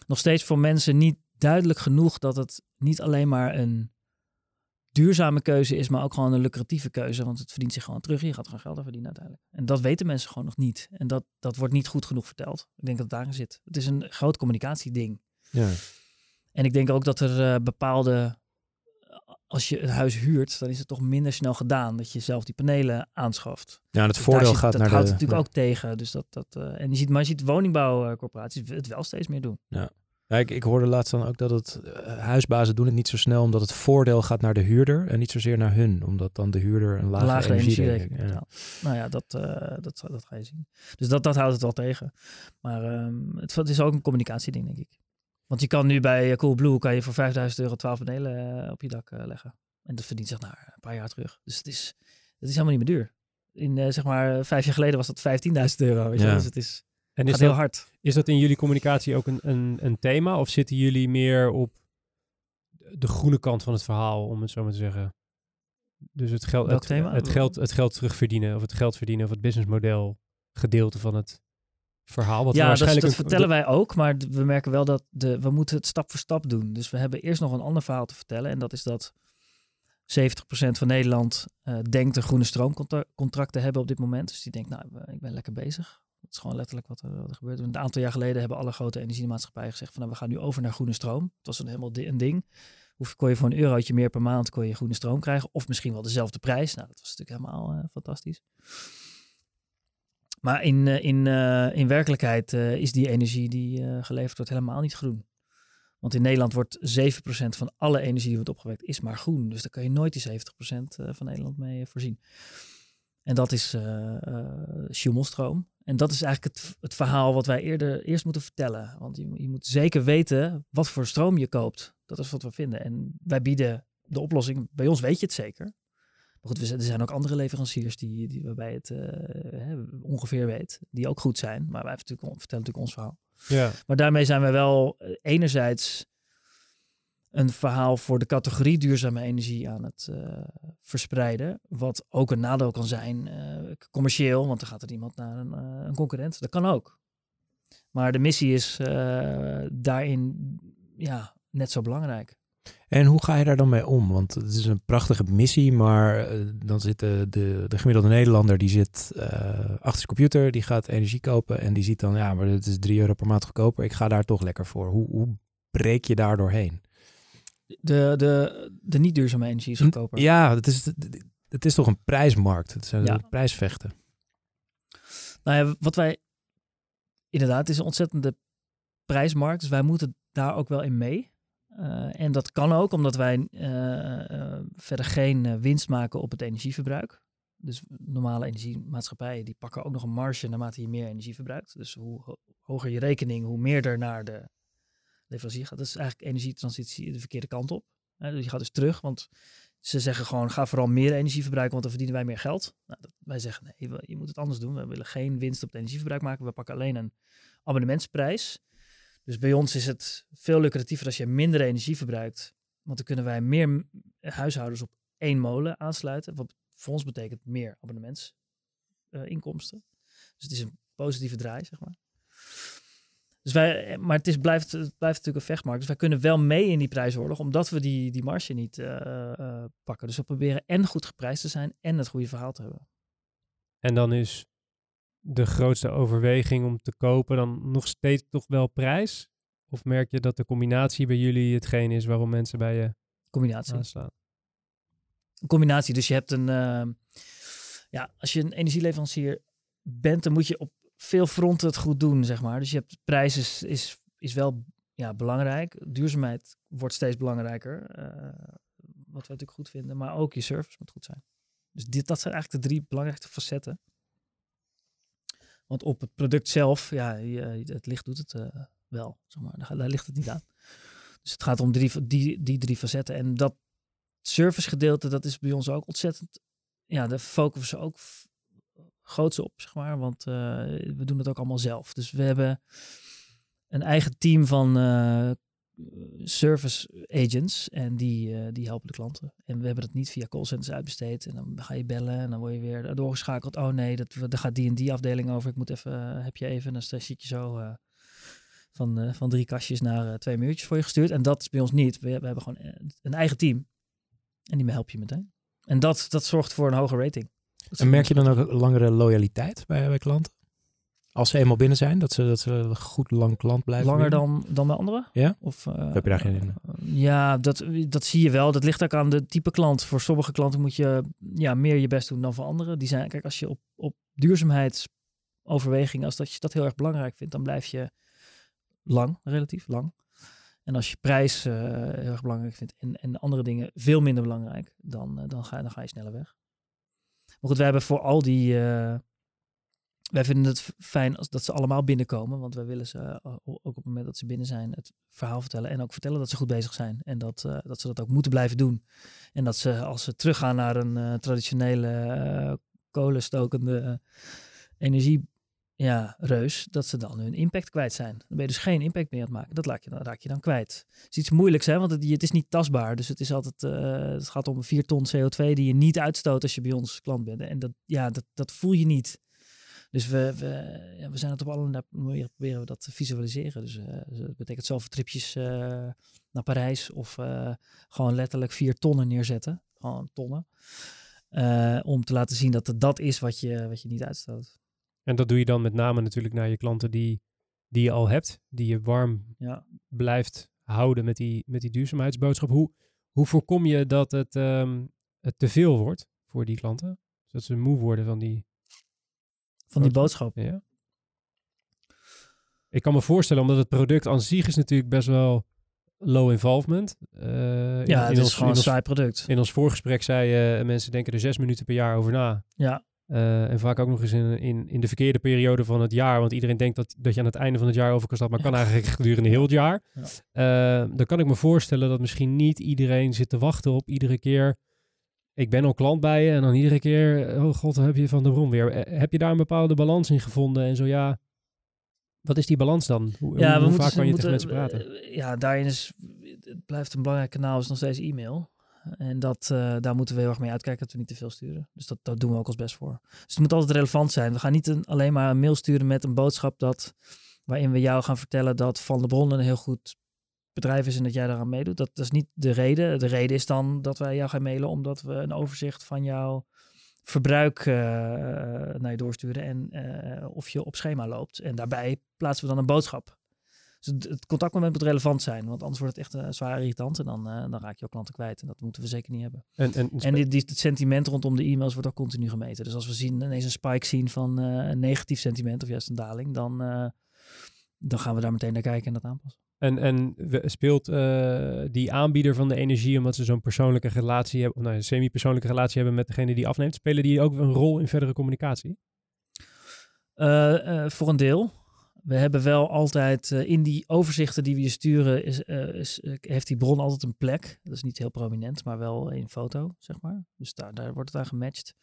nog steeds voor mensen niet duidelijk genoeg dat het niet alleen maar een duurzame keuze is, maar ook gewoon een lucratieve keuze. Want het verdient zich gewoon terug. Je gaat gewoon geld aan verdienen uiteindelijk. En dat weten mensen gewoon nog niet. En dat, dat wordt niet goed genoeg verteld. Ik denk dat het daarin zit. Het is een groot communicatieding. Ja. En ik denk ook dat er eh, bepaalde. Als je het huis huurt, dan is het toch minder snel gedaan dat je zelf die panelen aanschaft. Ja, en het Dus voordeel zit- gaat dat naar houdt de... natuurlijk ook tegen. Dus dat, dat, eh, en je ziet, maar je ziet woningbouwcorporaties het wel steeds meer doen. Ja, ik, ik hoorde laatst dan ook dat het eh, huisbazen doen het niet zo snel omdat het voordeel gaat naar de huurder en niet zozeer naar hun, omdat dan de huurder een Een lagere, energierekening energierekening. ja. Nou ja, dat, eh, dat, dat ga je zien. Dus dat, dat houdt het wel tegen. Maar ehm, het, het is ook een communicatieding, denk ik. Want je kan nu bij eh, Coolblue kan je voor 5000 euro 12 panelen eh, op je dak eh, leggen. En dat verdient zich naar een paar jaar terug. Dus het is, het is helemaal niet meer duur. In zeg maar vijf jaar geleden was dat 15.000 euro. Weet je? Ja. Dus het is, En is heel hard. is dat in jullie communicatie ook een, een, een thema? Of zitten jullie meer op de groene kant van het verhaal, om het zo maar te zeggen? Dus het geld, het, geld, het geld terugverdienen, of het geld verdienen, of het businessmodel gedeelte van het verhaal. Wat ja, waarschijnlijk dat vertellen wij ook, maar we merken wel dat de, we moeten het stap voor stap doen. Dus we hebben eerst nog een ander verhaal te vertellen. En dat is dat 70% van Nederland eh, denkt een groene stroomcontract te hebben op dit moment. Dus die denkt, nou, ik ben lekker bezig. Dat is gewoon letterlijk wat er, wat er gebeurt. Een aantal jaar geleden hebben alle grote energiemaatschappijen gezegd van, nou, we gaan nu over naar groene stroom. Het was een helemaal di- een ding. Hoef, kon je voor een eurotje meer per maand kon je groene stroom krijgen. Of misschien wel dezelfde prijs. Nou, dat was natuurlijk helemaal eh, fantastisch. Maar in, eh, in, eh, in werkelijkheid eh, is die energie die geleverd wordt helemaal niet groen. Want in Nederland wordt 7% van alle energie die wordt opgewekt, is maar groen. Dus daar kan je nooit die 70% eh, van Nederland mee voorzien. En dat is Schumelstroom. En dat is eigenlijk het, het verhaal wat wij eerder eerst moeten vertellen. Want je, je moet zeker weten wat voor stroom je koopt. Dat is wat we vinden. En wij bieden de oplossing. Bij ons weet je het zeker. Maar goed, we, er zijn ook andere leveranciers die, die waarbij het eh, ongeveer weet. Die ook goed zijn. Maar wij vertellen natuurlijk, vertellen natuurlijk ons verhaal. Ja. Maar daarmee zijn we wel eh, enerzijds een verhaal voor de categorie duurzame energie aan het eh, verspreiden. Wat ook een nadeel kan zijn commercieel, want dan gaat er iemand naar een, een concurrent. Dat kan ook. Maar de missie is daarin ja, net zo belangrijk. En hoe ga je daar dan mee om? Want het is een prachtige missie, maar eh, dan zit de, de, de gemiddelde Nederlander die zit eh, achter zijn computer, die gaat energie kopen en die ziet dan, ja, maar het is 3 euro per maand goedkoper, ik ga daar toch lekker voor. Hoe, hoe breek je daar doorheen? De, de, de niet duurzame energie is goedkoper. Ja, het is, het is toch een prijsmarkt. Het zijn Ja. prijsvechten. Nou ja, wat wij inderdaad, het is een ontzettende prijsmarkt, dus wij moeten daar ook wel in mee. Eh, en dat kan ook omdat wij eh, eh, verder geen winst maken op het energieverbruik. Dus normale energiemaatschappijen die pakken ook nog een marge naarmate je meer energie verbruikt. Dus hoe ho- hoger je rekening, hoe meer er naar de leverancier gaat. Dat is eigenlijk energietransitie de verkeerde kant op. Hè, dus je gaat dus terug, want ze zeggen gewoon ga vooral meer energie verbruiken, want dan verdienen wij meer geld. Nou, dat, wij zeggen nee, je moet het anders doen. We willen geen winst op het energieverbruik maken. We pakken alleen een abonnementsprijs. Dus bij ons is het veel lucratiever als je minder energie verbruikt. Want dan kunnen wij meer huishoudens op één molen aansluiten. Wat voor ons betekent meer abonnementsinkomsten. dus het is een positieve draai, zeg maar. Dus wij, maar het, is, blijft, blijft natuurlijk een vechtmarkt. Dus wij kunnen wel mee in die prijsoorlog, omdat we die, die marge niet eh, eh, pakken. Dus we proberen en goed geprijsd te zijn en het goede verhaal te hebben. En dan is de grootste overweging om te kopen dan nog steeds toch wel prijs? Of merk je dat de combinatie bij jullie hetgeen is waarom mensen bij je Combinatie. aanslaan? Een combinatie. Dus je hebt een. eh, ja, als je een energieleverancier bent, dan moet je op veel fronten het goed doen, zeg maar. Dus je hebt prijs is, is, is wel ja, belangrijk. Duurzaamheid wordt steeds belangrijker. eh, wat we natuurlijk goed vinden. Maar ook je service moet goed zijn. Dus dit, dat zijn eigenlijk de drie belangrijkste facetten. Want op het product zelf, ja, je- het licht doet het eh, wel, zeg maar. Daar, ligt het niet aan. Dus het gaat om drie, die, die drie facetten. En dat service gedeelte, dat is bij ons ook ontzettend. Ja, daar focussen we ook groots op, zeg maar. Want eh, we doen het ook allemaal zelf. Dus we hebben een eigen team van eh, service agents. En die, eh, die helpen de klanten. En we hebben het niet via callcenters uitbesteed. En dan ga je bellen en dan word je weer doorgeschakeld. Oh nee, dat, daar gaat die en die afdeling over. Ik moet even, eh, heb je even. En dan zit je zo eh, van, van drie kastjes naar twee muurtjes voor je gestuurd. En dat is bij ons niet. We, we hebben gewoon een eigen team. En die help je meteen. En dat, dat zorgt voor een hoge rating. Dat En merk je dan ook langere loyaliteit bij, bij klanten? Als ze eenmaal binnen zijn, dat ze, dat ze goed lang klant blijven? langer binnen? dan, dan bij anderen? Ja? Of, eh, heb je daar geen in? Ja, dat, dat zie je wel. Dat ligt ook aan de type klant. Voor sommige klanten moet je ja, meer je best doen dan voor anderen. Die zijn, kijk, als je op, op duurzaamheidsoverwegingen, als dat je dat heel erg belangrijk vindt, dan blijf je lang, relatief lang. En als je prijs eh, heel erg belangrijk vindt en, en andere dingen veel minder belangrijk, dan, eh, dan, ga, dan ga je sneller weg. Maar goed, wij hebben voor al die. Wij vinden het fijn als dat ze allemaal binnenkomen, want wij willen ze eh, ook op het moment dat ze binnen zijn het verhaal vertellen en ook vertellen dat ze goed bezig zijn en dat, eh, dat ze dat ook moeten blijven doen. En dat ze als ze teruggaan naar een eh, traditionele kolenstokende energie ja, reus, dat ze dan hun impact kwijt zijn. Dan ben je dus geen impact meer aan het maken. Dat laat je, dan raak je dan kwijt. Het is iets moeilijks, hè, want het, is niet tastbaar. Dus het, is altijd, het gaat om 4 ton CO2 die je niet uitstoot als je bij ons klant bent. En dat, ja, dat, dat voel je niet. Dus we, we, ja, we zijn het op allerlei manieren proberen we dat te visualiseren. Dus eh, dus dat betekent zoveel tripjes eh, naar Parijs of eh, gewoon letterlijk vier tonnen neerzetten. Gewoon tonnen. Om te laten zien dat het dat is wat je, wat je niet uitstoot. En dat doe je dan met name natuurlijk naar je klanten die, die je al hebt, die je warm Ja. blijft houden met die, met die duurzaamheidsboodschap. Hoe, hoe voorkom je dat het, ehm, het te veel wordt voor die klanten? Zodat ze moe worden van die... Van die Boodschap. Ja. Ik kan me voorstellen, omdat het product aan zich is natuurlijk best wel low involvement. Eh, in- Ja, in het is ons- gewoon in een saai product. In ons voorgesprek zei je, mensen denken er zes minuten per jaar over na. Ja, Eh, en vaak ook nog eens in, in, in de verkeerde periode van het jaar. Want iedereen denkt dat, dat je aan het einde van het jaar over kan stappen. Maar kan eigenlijk gedurende heel het jaar. Ja. Eh, dan kan ik me voorstellen dat misschien niet iedereen zit te wachten op iedere keer. Ik ben al klant bij je. En dan iedere keer, oh god, heb je van de bron weer. Eh, heb je daar een bepaalde balans in gevonden? En zo ja, wat is die balans dan? Hoe, ja hoe we moeten, vaak kan je moeten, tegen mensen praten? eh, Ja, daarin is, het blijft een belangrijk kanaal, is nog steeds e-mail. En dat, eh, daar moeten we heel erg mee uitkijken dat we niet te veel sturen. Dus dat, dat doen we ook als best voor. Dus het moet altijd relevant zijn. We gaan niet een, alleen maar een mail sturen met een boodschap dat, waarin we jou gaan vertellen dat Van de Bron een heel goed bedrijf is en dat jij daaraan meedoet. Dat, dat is niet de reden. De reden is dan dat wij jou gaan mailen omdat we een overzicht van jouw verbruik eh, naar je doorsturen en eh, of je op schema loopt. En daarbij plaatsen we dan een boodschap. Dus het, het contactmoment moet relevant zijn, want anders wordt het echt een zwaar irritant en dan, eh, dan raak je jouw klanten kwijt. En dat moeten we zeker niet hebben. En, en, En die, die, het sentiment rondom de e-mails wordt ook continu gemeten. Dus als we zien, ineens een spike zien van eh, een negatief sentiment of juist een daling, dan, eh, dan gaan we daar meteen naar kijken en dat aanpassen. En, en speelt eh, die aanbieder van de energie, omdat ze zo'n persoonlijke relatie hebben, of nou, een semi-persoonlijke relatie hebben met degene die afneemt, spelen die ook een rol in verdere communicatie? Eh, eh, voor een deel. We hebben wel altijd in die overzichten die we je sturen, heeft die bron altijd een plek. Dat is niet heel prominent, maar wel een foto, zeg maar. Dus daar, daar wordt het aan gematcht.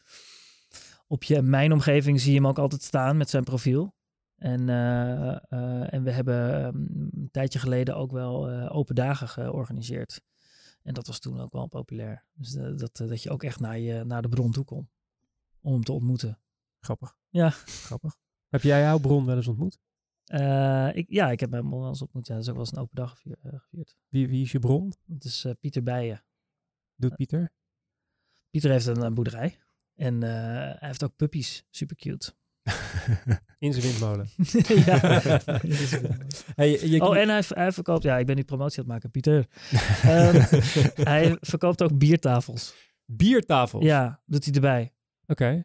Op je mijn omgeving zie je hem ook altijd staan met zijn profiel. En, eh, eh, en we hebben ehm, een tijdje geleden ook wel eh, open dagen georganiseerd. En dat was toen ook wel populair. Dus dat, dat je ook echt naar, je, naar de bron toe kon. Om hem te ontmoeten. Grappig. Ja. Grappig. Heb jij jouw bron wel eens ontmoet? Ik, ja, ik heb mijn bron wel eens ontmoet. Ja, dat is ook wel eens een open dag gevier- gevierd. Wie, wie is je bron? Dat is Pieter Bijen. Doet Pieter? Pieter heeft een, eh, boerderij. En hij heeft ook puppies. Super cute. In zijn windmolen. ja. Hey, je, je- oh, en hij, hij verkoopt... Ja, ik ben nu promotie aan het maken. Pieter. Ehm, hij verkoopt ook biertafels. Biertafels? Ja, doet hij erbij. Oké.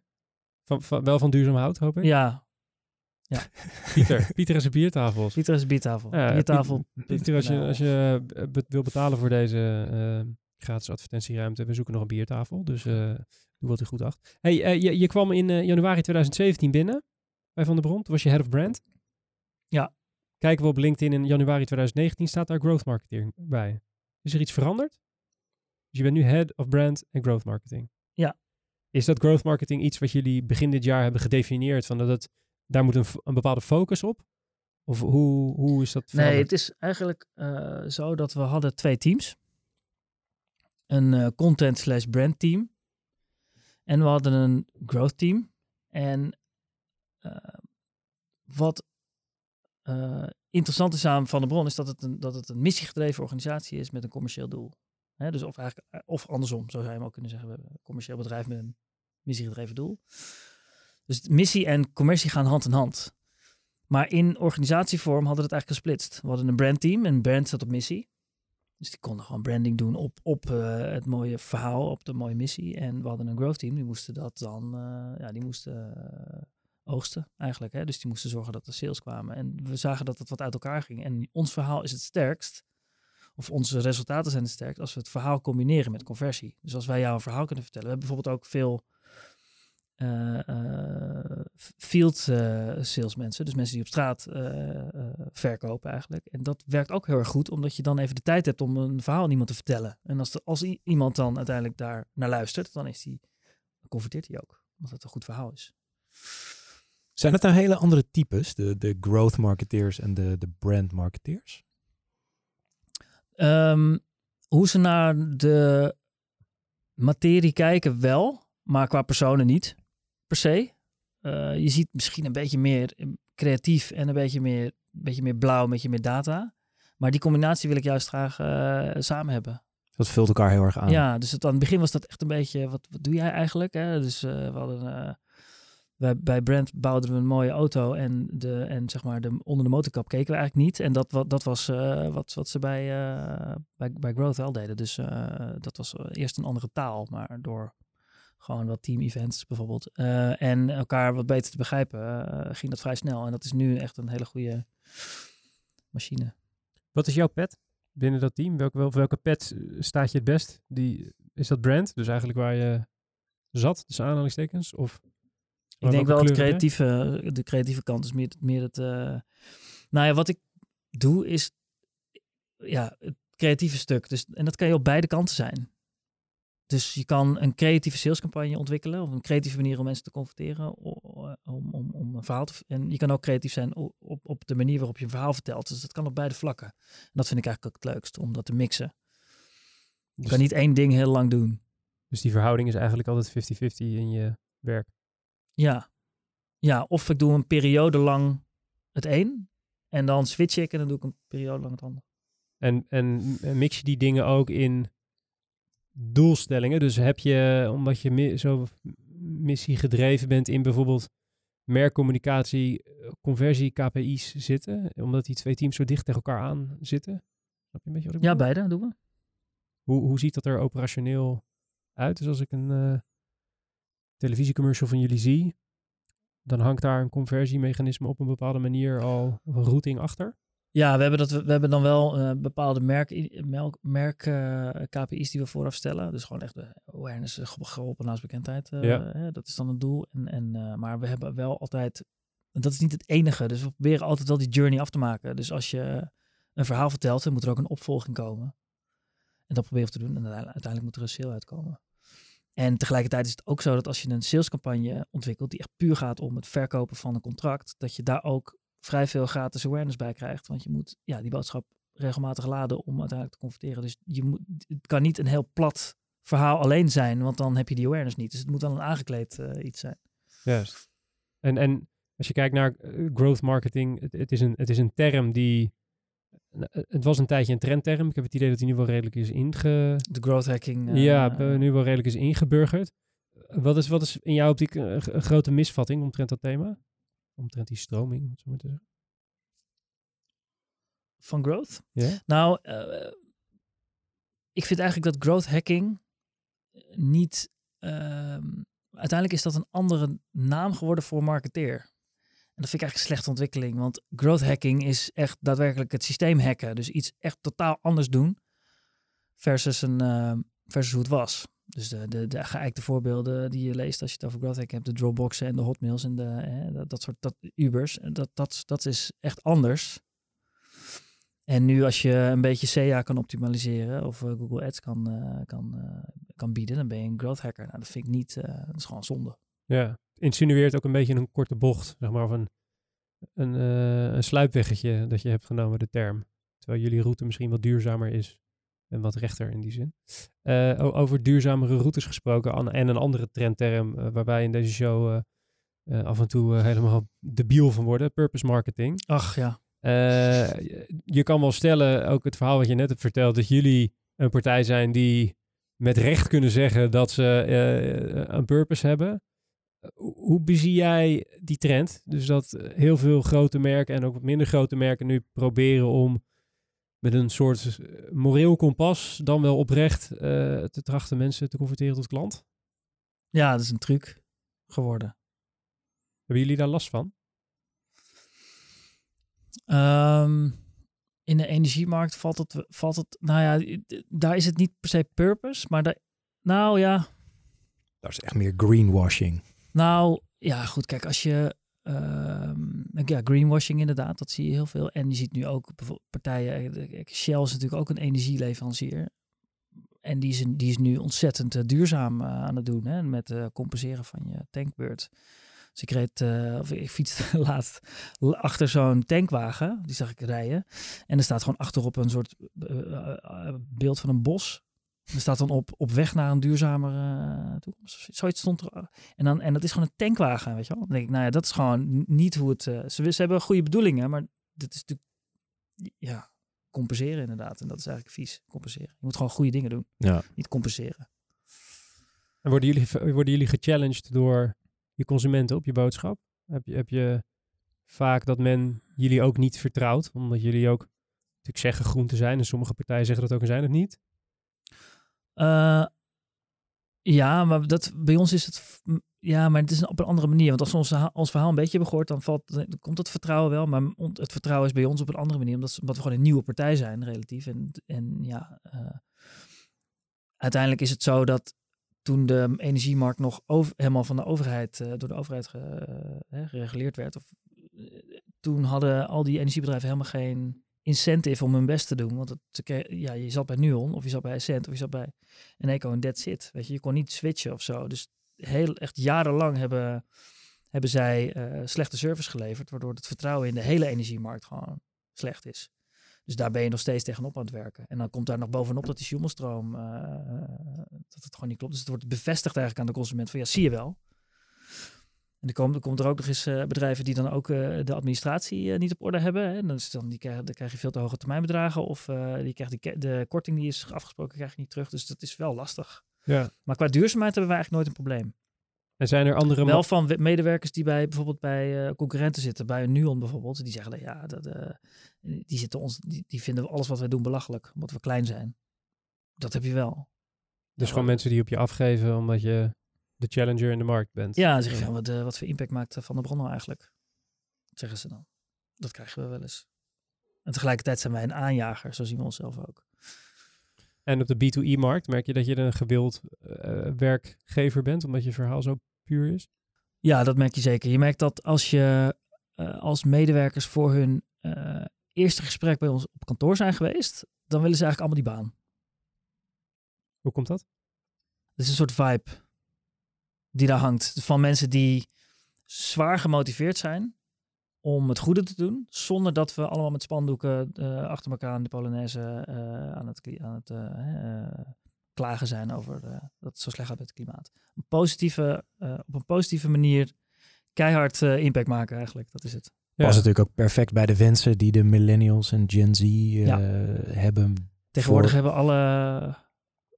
Van, van, wel van duurzaam hout, hoop ik? Ja, Pieter. Pieter is een biertafels. Pieter is een biertafel. Ja, biertafel. Pieter, als je, als je eh, be- wil betalen voor deze eh, gratis advertentieruimte, we zoeken nog een biertafel. Dus eh, doe wat u goed acht. Hey, eh, je, je kwam in eh, januari 2017 binnen bij Van der Bron. Toen was je head of brand. Ja. Kijken we op LinkedIn in januari 2019 staat daar growth marketing bij. Is er iets veranderd? Dus je bent nu head of brand en growth marketing. Ja. Is dat growth marketing iets wat jullie begin dit jaar hebben gedefinieerd? Van dat het, daar moet een, bepaalde focus op? Of hoe, hoe is dat Nee, het is eigenlijk zo dat we hadden twee teams. Een eh, content slash brand team. En we hadden een growth team. En eh, wat eh, interessant is aan Van der Bron is dat het een, dat het een missiegedreven organisatie is met een commercieel doel. Hè, dus of, eigenlijk, of andersom, zo zou je hem ook kunnen zeggen. We een commercieel bedrijf met een missiegedreven doel. Dus missie en commercie gaan hand in hand. Maar in organisatievorm hadden we het eigenlijk gesplitst. We hadden een brandteam en brand zat op missie. Dus die konden gewoon branding doen op, op eh, het mooie verhaal, op de mooie missie. En we hadden een growth team, die moesten dat dan, eh, ja, die moesten eh, oogsten eigenlijk. Hè? Dus die moesten zorgen dat er sales kwamen. En we zagen dat het wat uit elkaar ging. En ons verhaal is het sterkst, of onze resultaten zijn het sterkst, als we het verhaal combineren met conversie. Dus als wij jou een verhaal kunnen vertellen. We hebben bijvoorbeeld ook veel eh, eh, field eh, salesmensen, dus mensen die op straat verkopen eigenlijk. En dat werkt ook heel erg goed, omdat je dan even de tijd hebt om een verhaal aan iemand te vertellen. En als, de, als iemand dan uiteindelijk daar naar luistert, dan, is die, dan converteert hij ook, omdat het een goed verhaal is. Zijn het nou hele andere types, de, de growth marketeers en de, de brand marketeers? Ehm, hoe ze naar de materie kijken wel, maar qua personen niet per se. Eh, je ziet misschien een beetje meer eh, creatief en een beetje meer, een beetje meer blauw, een beetje meer data. Maar die combinatie wil ik juist graag eh, samen hebben. Dat vult elkaar heel erg aan. Ja, dus het, aan het begin was dat echt een beetje, wat, wat doe jij eigenlijk? Hè? Dus we hadden, wij, bij Brand bouwden we een mooie auto en, de, en zeg maar de, onder de motorkap keken we eigenlijk niet. En dat, wat, dat was wat, wat ze bij, bij, bij Growth wel deden. Dus dat was eerst een andere taal, maar door gewoon wat team events bijvoorbeeld. eh, en elkaar wat beter te begrijpen, eh, ging dat vrij snel. En dat is nu echt een hele goede machine. Wat is jouw pet binnen dat team? Welke, wel, welke pet eh, staat je het best? Die, is dat brand? Dus eigenlijk waar je zat, dus aanhalingstekens? Of Ik denk wel het creatieve, de creatieve kant is meer, meer het. eh, nou ja, wat ik doe is ja, het creatieve stuk. Dus, en dat kan je op beide kanten zijn. Dus je kan een creatieve salescampagne ontwikkelen, of een creatieve manier om mensen te converteren, o- om, om, om een verhaal te. En je kan ook creatief zijn op, op de manier waarop je een verhaal vertelt. Dus dat kan op beide vlakken. En dat vind ik eigenlijk ook het leukst, om dat te mixen. Je Dus, kan niet één ding heel lang doen. dus die verhouding is eigenlijk altijd 50-50 in je werk. Ja. Ja, of ik doe een periode lang het een. En dan switch ik en dan doe ik een periode lang het ander. En en mix je die dingen ook in doelstellingen? Dus heb je, omdat je mi- zo missie gedreven bent in bijvoorbeeld merkcommunicatie, conversie, KPI's zitten, omdat die twee teams zo dicht tegen elkaar aan zitten? Snap je een beetje wat ik Ja, beide doen we. Hoe, hoe ziet dat er operationeel uit? Dus als ik een eh, televisiecommercial van jullie zie, dan hangt daar een conversiemechanisme op een bepaalde manier al een routing achter. Ja, we hebben, dat, we hebben dan wel eh, bepaalde merk, merk, merk eh, KPI's die we vooraf stellen. Dus gewoon echt de awareness, eh, ge- geholpen naastbekendheid. eh, Ja. hè, dat is dan het doel. En, en, maar we hebben wel altijd, dat is niet het enige. Dus we proberen altijd wel die journey af te maken. Dus als je een verhaal vertelt, dan moet er ook een opvolging komen. En dat proberen we te doen. En uiteindelijk moet er een sale uitkomen. En tegelijkertijd is het ook zo dat als je een salescampagne ontwikkelt die echt puur gaat om het verkopen van een contract, dat je daar ook vrij veel gratis awareness bij krijgt. Want je moet ja, die boodschap regelmatig laden om uiteindelijk te converteren. Dus je moet, het kan niet een heel plat verhaal alleen zijn, want dan heb je die awareness niet. Dus het moet wel een aangekleed eh, iets zijn. Juist. En, en als je kijkt naar eh, growth marketing, het, het, is een, het is een term die... eh, Het was een tijdje een trendterm. Ik heb het idee dat die nu wel redelijk is inge... De growth hacking. ja, nu wel redelijk is ingeburgerd. Wat is, wat is in jouw optiek een, een grote misvatting omtrent dat thema? Omtrent die stroming, zo maar te zeggen. Van growth? Nou, eh, ik vind eigenlijk dat growth hacking niet. ehm, uiteindelijk is dat een andere naam geworden voor marketeer. En dat vind ik eigenlijk een slechte ontwikkeling. Want growth hacking is echt daadwerkelijk het systeem hacken. Dus iets echt totaal anders doen. Versus, een, ehm, versus hoe het was. Dus de, de, de geëikte voorbeelden die je leest als je het over growth hacking hebt. De Dropboxen en de Hotmails en de, hè, dat, dat soort dat, Ubers. En Dat, dat, dat is echt anders. En nu als je een beetje SEA kan optimaliseren of eh, Google Ads kan, eh, kan, eh, kan bieden, dan ben je een growth hacker. Nou, dat vind ik niet, eh, dat is gewoon zonde. Ja. Het insinueert ook een beetje een korte bocht, zeg maar, of een, een, eh, een sluipweggetje dat je hebt genomen, de term. Terwijl jullie route misschien wat duurzamer is en wat rechter in die zin. Eh, over duurzamere routes gesproken en een andere trendterm eh, waar wij in deze show eh, af en toe helemaal debiel van worden, purpose marketing. Ach ja. Je- kan wel stellen, ook het verhaal wat je net hebt verteld, dat jullie een partij zijn die met recht kunnen zeggen dat ze een purpose hebben. Hoe- bezie jij die trend? Dus dat heel veel grote merken en ook wat minder grote merken nu proberen om met een soort eh, moreel kompas, dan wel oprecht, eh, te trachten mensen te converteren tot klant. Ja, dat is een truc geworden. Hebben jullie daar last van? Ehm, in de energiemarkt valt het, valt het, nou ja, daar is het niet per se purpose, maar daar, nou ja, Dat is echt meer greenwashing. Nou, ja, goed. Kijk, als je. ehm, ja, greenwashing inderdaad, dat zie je heel veel. En je ziet nu ook partijen. eh, Shell is natuurlijk ook een energieleverancier. En die is, die is nu ontzettend eh, duurzaam eh, aan het doen. Hè, met compenseren van je tankbeurt. Dus ik reed, of ik fietste laatst achter zo'n tankwagen. Die zag ik rijden. En er staat gewoon achterop een soort beeld van een bos. Er staat dan op, op weg naar een duurzamere eh, toekomst. Zoiets stond er. En, dan, en dat is gewoon een tankwagen, weet je wel. Dan denk ik, nou ja, dat is gewoon niet hoe het... eh, ze, ze hebben goede bedoelingen, maar dit is natuurlijk... Ja, compenseren inderdaad. En dat is eigenlijk vies, compenseren. Je moet gewoon goede dingen doen, Ja. niet compenseren. En worden jullie, worden jullie gechallenged door je consumenten op je boodschap? Heb je, heb je vaak dat men jullie ook niet vertrouwt, omdat jullie ook natuurlijk zeggen groen te zijn en sommige partijen zeggen dat ook en zijn het niet? Eh, ja, maar dat, bij ons is het... Ja, maar het is op een andere manier. Want als we ons, ons verhaal een beetje hebben gehoord, dan, valt, dan komt het vertrouwen wel. Maar het vertrouwen is bij ons op een andere manier. Omdat, we gewoon een nieuwe partij zijn, relatief. En, en ja, eh, uiteindelijk is het zo dat toen de energiemarkt nog helemaal van de overheid, eh, door de overheid gereguleerd werd, of, toen hadden al die energiebedrijven helemaal geen incentive om hun best te doen. Want het, ja, je zat bij Nuon, of je zat bij Essent, of je zat bij Eneco en that's it. Weet je, je kon niet switchen of zo. Dus heel, echt jarenlang hebben, hebben zij eh, slechte service geleverd, waardoor het vertrouwen in de hele energiemarkt gewoon slecht is. Dus daar ben je nog steeds tegenop aan het werken. En dan komt daar nog bovenop dat die Schumelstroom, eh, dat het gewoon niet klopt. Dus het wordt bevestigd eigenlijk aan de consument van ja, zie je wel. En er komt, er komt er ook nog eens eh, bedrijven die dan ook eh, de administratie eh, niet op orde hebben. Hè. En dan, is dan, die krijgen, dan krijg je veel te hoge termijnbedragen. Of die krijgt ke- de korting die is afgesproken, krijg je niet terug. Dus dat is wel lastig. Ja. Maar qua duurzaamheid hebben we eigenlijk nooit een probleem. En zijn er andere... Wel van we- medewerkers die bij bijvoorbeeld bij concurrenten zitten, bij een Nuon bijvoorbeeld, die zeggen dat ja, dat, die, zitten ons, die, die vinden alles wat wij doen belachelijk, omdat we klein zijn. Dat heb je wel. dus gewoon mensen die op je afgeven omdat je de challenger in de markt bent. Ja, zeg je wat, eh, wat voor impact maakt eh, Van de Bron nou eigenlijk? Zeggen ze dan. Dat krijgen we wel eens. En tegelijkertijd zijn wij een aanjager, zo zien we onszelf ook. En op de B2E-markt merk je dat je een gewild eh, werkgever bent, omdat je verhaal zo puur is? Ja, dat merk je zeker. Je merkt dat als je als medewerkers voor hun eerste gesprek bij ons op kantoor zijn geweest, dan willen ze eigenlijk allemaal die baan. Hoe komt dat? Het is een soort vibe die daar hangt. Van mensen die zwaar gemotiveerd zijn om het goede te doen, zonder dat we allemaal met spandoeken eh, achter elkaar aan de Polonaise eh, aan het, aan het eh, eh, klagen zijn over eh, dat het zo slecht gaat met het klimaat. Een positieve, eh, op een positieve manier keihard impact maken eigenlijk, dat is het. Ja. Past natuurlijk ook perfect bij de wensen die de millennials en Gen Z eh, Ja. hebben. Tegenwoordig Voor- hebben alle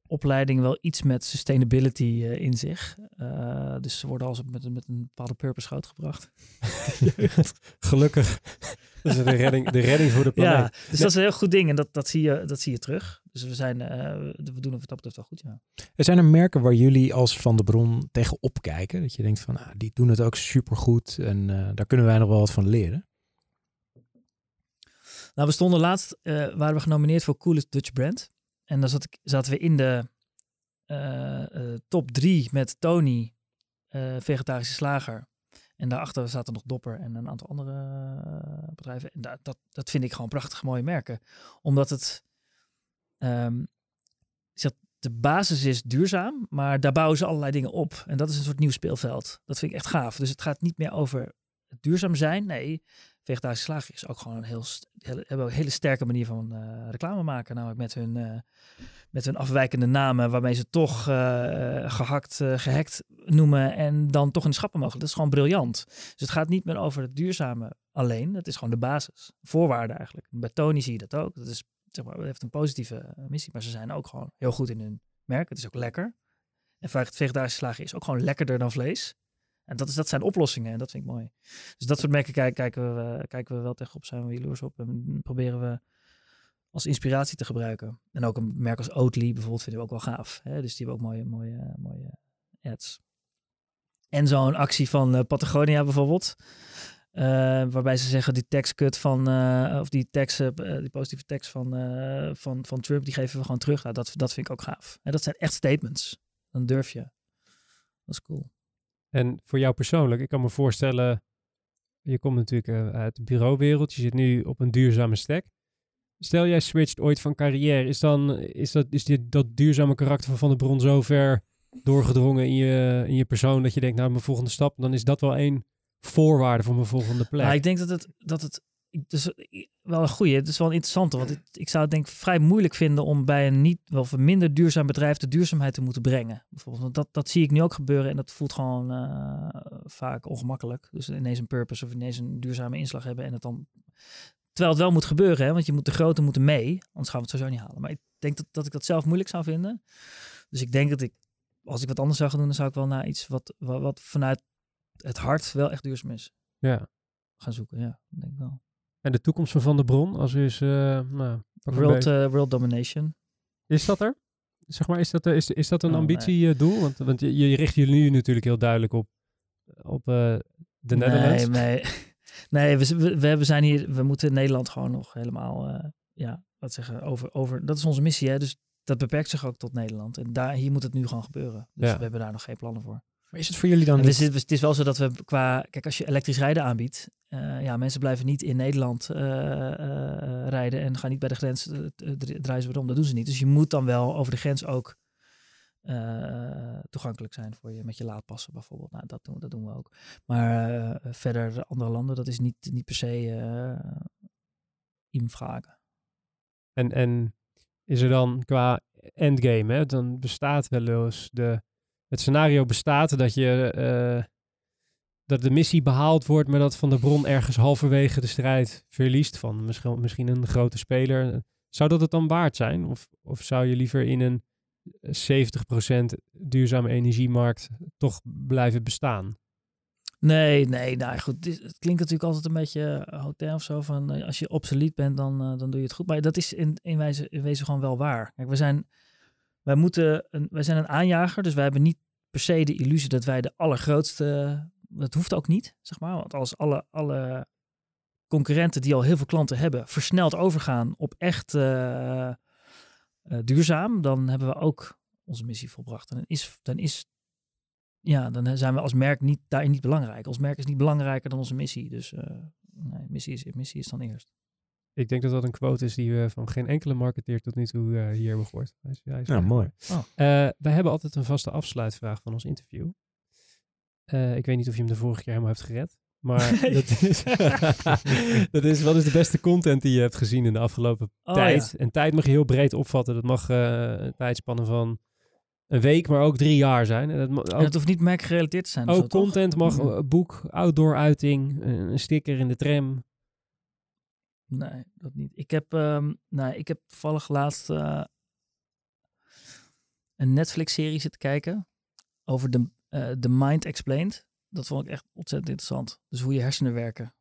opleidingen wel iets met sustainability eh, in zich. Eh, dus ze worden als met, een- met een bepaalde purpose grootgebracht. Gelukkig. dat is de redding, de redding voor de planeet. Ja, dus dat is een heel goed ding en dat, dat, zie, je, dat zie je terug. Dus we, zijn, eh, we doen wat dat betreft wel goed, ja. Er zijn er merken waar jullie als Van de Bron tegen opkijken? Dat je denkt van, ah, die doen het ook supergoed en daar kunnen wij nog wel wat van leren. Nou, we stonden laatst, waren we genomineerd voor Coolest Dutch Brand. En dan zat ik, zaten we in de eh, eh, top drie met Tony, eh, vegetarische slager. En daarachter zaten nog Dopper en een aantal andere bedrijven. En da- dat, dat vind ik gewoon prachtig mooie merken. Omdat het, ehm, de basis is duurzaam, maar daar bouwen ze allerlei dingen op. En dat is een soort nieuw speelveld. Dat vind ik echt gaaf. Dus het gaat niet meer over duurzaam zijn. Nee, vegetarische slager is ook gewoon een heel, hele, sterke manier van eh, reclame maken. Namelijk met hun, eh, met hun afwijkende namen, waarmee ze toch eh, gehakt, eh, gehackt noemen en dan toch in de schappen mogen. Dat is gewoon briljant. Dus het gaat niet meer over het duurzame alleen. Het is gewoon de basis. Voorwaarde eigenlijk. Bij Tony zie je dat ook. Dat is, zeg maar, het heeft een positieve missie, maar ze zijn ook gewoon heel goed in hun merk. Het is ook lekker. En vaak vegetarische slager is ook gewoon lekkerder dan vlees. En dat, is, dat zijn oplossingen en dat vind ik mooi. Dus dat soort merken kijken, kijken, we, kijken we wel tegenop, zijn we jaloers op. En proberen we als inspiratie te gebruiken. En ook een merk als Oatly bijvoorbeeld vinden we ook wel gaaf. Hè? Dus die hebben ook mooie, mooie, mooie ads. En zo'n actie van eh, Patagonia bijvoorbeeld. eh, waarbij ze zeggen die tekstcut van, eh, of die tekst, eh, die positieve tekst van, eh, van, van Trump, die geven we gewoon terug. Nou, dat, dat vind ik ook gaaf. En dat zijn echt statements. Dan durf je. Dat is cool. En voor jou persoonlijk, ik kan me voorstellen, je komt natuurlijk eh, uit de bureauwereld, je zit nu op een duurzame stack. Stel jij switcht ooit van carrière, is dan is dat, is die, dat duurzame karakter van Van der Bron zo ver doorgedrongen in je, in je persoon dat je denkt, nou mijn volgende stap, dan is dat wel één voorwaarde voor mijn volgende plek. Nou, ik denk dat het, dat het dus, wel een goeie. Het is wel een interessante, want ik zou het denk ik vrij moeilijk vinden om bij een niet of een minder duurzaam bedrijf de duurzaamheid te moeten brengen. Bijvoorbeeld, want dat, dat zie ik nu ook gebeuren en dat voelt gewoon eh, vaak ongemakkelijk. Dus ineens een purpose of ineens een duurzame inslag hebben en het dan. Terwijl het wel moet gebeuren, hè, want je moet de grote moeten mee, anders gaan we het sowieso niet halen. Maar ik denk dat, dat ik dat zelf moeilijk zou vinden. Dus ik denk dat ik, als ik wat anders zou gaan doen, dan zou ik wel naar iets wat, wat, wat vanuit het hart wel echt duurzaam is ja. gaan zoeken. Ja, denk ik wel. En de toekomst van Van der Bron, als u is, eh, nou, World, eh, world domination. is dat er? Zeg maar, is dat, eh, is, is dat een Oh, nee. ambitiedoel? Want, want je, je richt jullie nu natuurlijk heel duidelijk op, op de Netherlands. Nee, nee. nee we, we, we hebben- zijn hier, we moeten Nederland gewoon nog helemaal, ja, wat zeggen, over, over. Dat is onze missie, hè? Dus dat beperkt zich ook tot Nederland. En daar, hier moet het nu gewoon gebeuren. Dus Ja. we hebben daar nog geen plannen voor. Maar is het voor jullie dan niet... het, is, het is wel zo dat we qua, kijk, als je elektrisch rijden aanbiedt, eh, ja, mensen blijven niet in Nederland eh, eh, rijden en gaan niet bij de grens draaien ze weer om. Dat doen ze niet. Dus je moet dan wel over de grens ook eh, toegankelijk zijn voor je met je laadpassen bijvoorbeeld. Nou, dat doen, dat doen we ook. Maar eh, verder andere landen, dat is niet, niet per se eh in vragen. En, en is er dan qua endgame, hè, dan bestaat wel eens de, het scenario bestaat dat je eh, dat de missie behaald wordt, maar dat Van der Bron ergens halverwege de strijd verliest van misschien, misschien een grote speler. Zou dat het dan waard zijn? Of, of zou je liever in een 70% duurzame energiemarkt toch blijven bestaan? Nee, nee, nou goed. Het klinkt natuurlijk altijd een beetje eh, hotel of zo. Van eh, als je obsolet bent, dan, eh, dan doe je het goed. Maar dat is in, in, wijze, in wezen gewoon wel waar. Kijk, we zijn, wij moeten een, wij zijn een aanjager, dus wij hebben niet per se de illusie dat wij de allergrootste. Dat hoeft ook niet, zeg maar. Want als alle, alle concurrenten die al heel veel klanten hebben, versneld overgaan op echt eh, eh, duurzaam, dan hebben we ook onze missie volbracht. En dan is, dan is ja, dan zijn we als merk niet, daarin niet belangrijk. Ons merk is niet belangrijker dan onze missie. Dus eh, nee, missie, is, missie is dan eerst. Ik denk dat dat een quote is die we van geen enkele marketeer tot nu toe eh, hier hebben gehoord. Hij is, hij is Ja, mooi. Oh. Eh, wij hebben altijd een vaste afsluitvraag van ons interview. Eh, ik weet niet of je hem de vorige keer helemaal hebt gered. Maar Nee. dat, is, dat is, wat is de beste content die je hebt gezien in de afgelopen Oh, tijd? En tijd mag je heel breed opvatten. Dat mag eh, een tijdspannen van een week, maar ook drie jaar zijn. En dat En ook, het hoeft niet merkgerelateerd te zijn. ook zo, toch? content mag, eh, boek, outdoor uiting, een sticker in de tram. Nee, dat niet. Ik heb, ehm, nee, ik heb toevallig laatst eh, een Netflix-serie zitten kijken over de eh, The Mind Explained. Dat vond ik echt ontzettend interessant. Dus hoe je hersenen werken.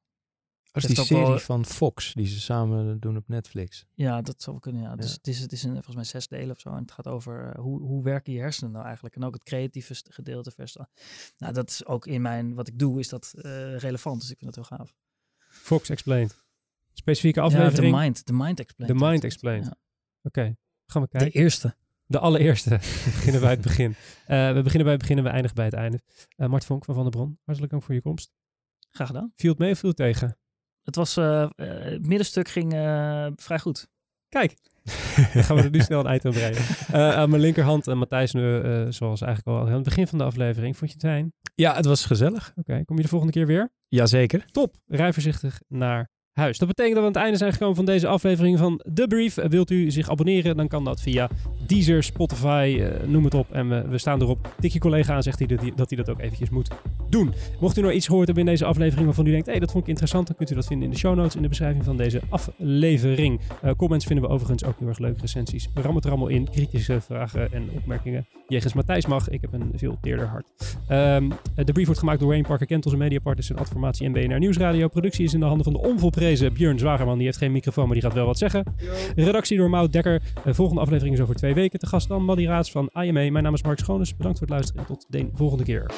Dat is Heeft die wel- serie van Fox die ze samen doen op Netflix. Ja, dat zou wel kunnen. Ja. Dus het is, het is een, volgens mij zes delen of zo. En het gaat over eh, hoe, hoe werken je hersenen nou eigenlijk. En ook het creatieve gedeelte versus. Nou, dat is ook in mijn, wat ik doe, is dat eh, relevant. Dus ik vind dat heel gaaf. Fox Explained. Specifieke Ja, The Aflevering. Mind. The Mind Explained. The Mind. Explained. Ja. Oké, gaan we De kijken. eerste. De allereerste. we beginnen bij het begin. Eh, we beginnen bij het begin en we eindigen bij het einde. Eh Mart Vonk van Van der Bron, hartelijk dank voor je komst. Graag gedaan. Viel het mee of viel het tegen? Het was, het middenstuk ging eh, vrij goed. Kijk, dan gaan we er nu snel een eind aan breien. Eh, aan mijn linkerhand, en Matthijs nu, eh, zoals eigenlijk al aan het begin van de aflevering. Vond je het fijn? Ja, het was gezellig. Oké, kom je de volgende keer weer? Jazeker. Top, rij voorzichtig naar huis. Dat betekent dat we aan het einde zijn gekomen van deze aflevering van The Brief. Eh, Wilt u zich abonneren, dan kan dat via Deezer, Spotify, eh, noem het op. En we, we staan erop. Tik je collega aan, zegt hij dat, hij dat hij dat ook eventjes moet doen. Mocht u nou iets gehoord hebben in deze aflevering waarvan u denkt, hé, hey, dat vond ik interessant, dan kunt u dat vinden in de show notes in de beschrijving van deze aflevering. Eh, comments vinden we overigens ook heel erg leuk, recensies. We rammen het er allemaal in, kritische vragen en opmerkingen. Jegens Matthijs mag, ik heb een veel teerder hart. Ehm, de brief wordt gemaakt door Wayne Parker Kentels en Media Partners en Adformatie en BNR Nieuwsradio. Productie is in de handen van de onvolprezen Björn Zwagerman. Die heeft geen microfoon, maar die gaat wel wat zeggen. Redactie door Maud Dekker. De volgende aflevering is over twee weken. Te gast dan Maddy Raads van IME. Mijn naam is Mark Schoones. Bedankt voor het luisteren en tot de volgende keer.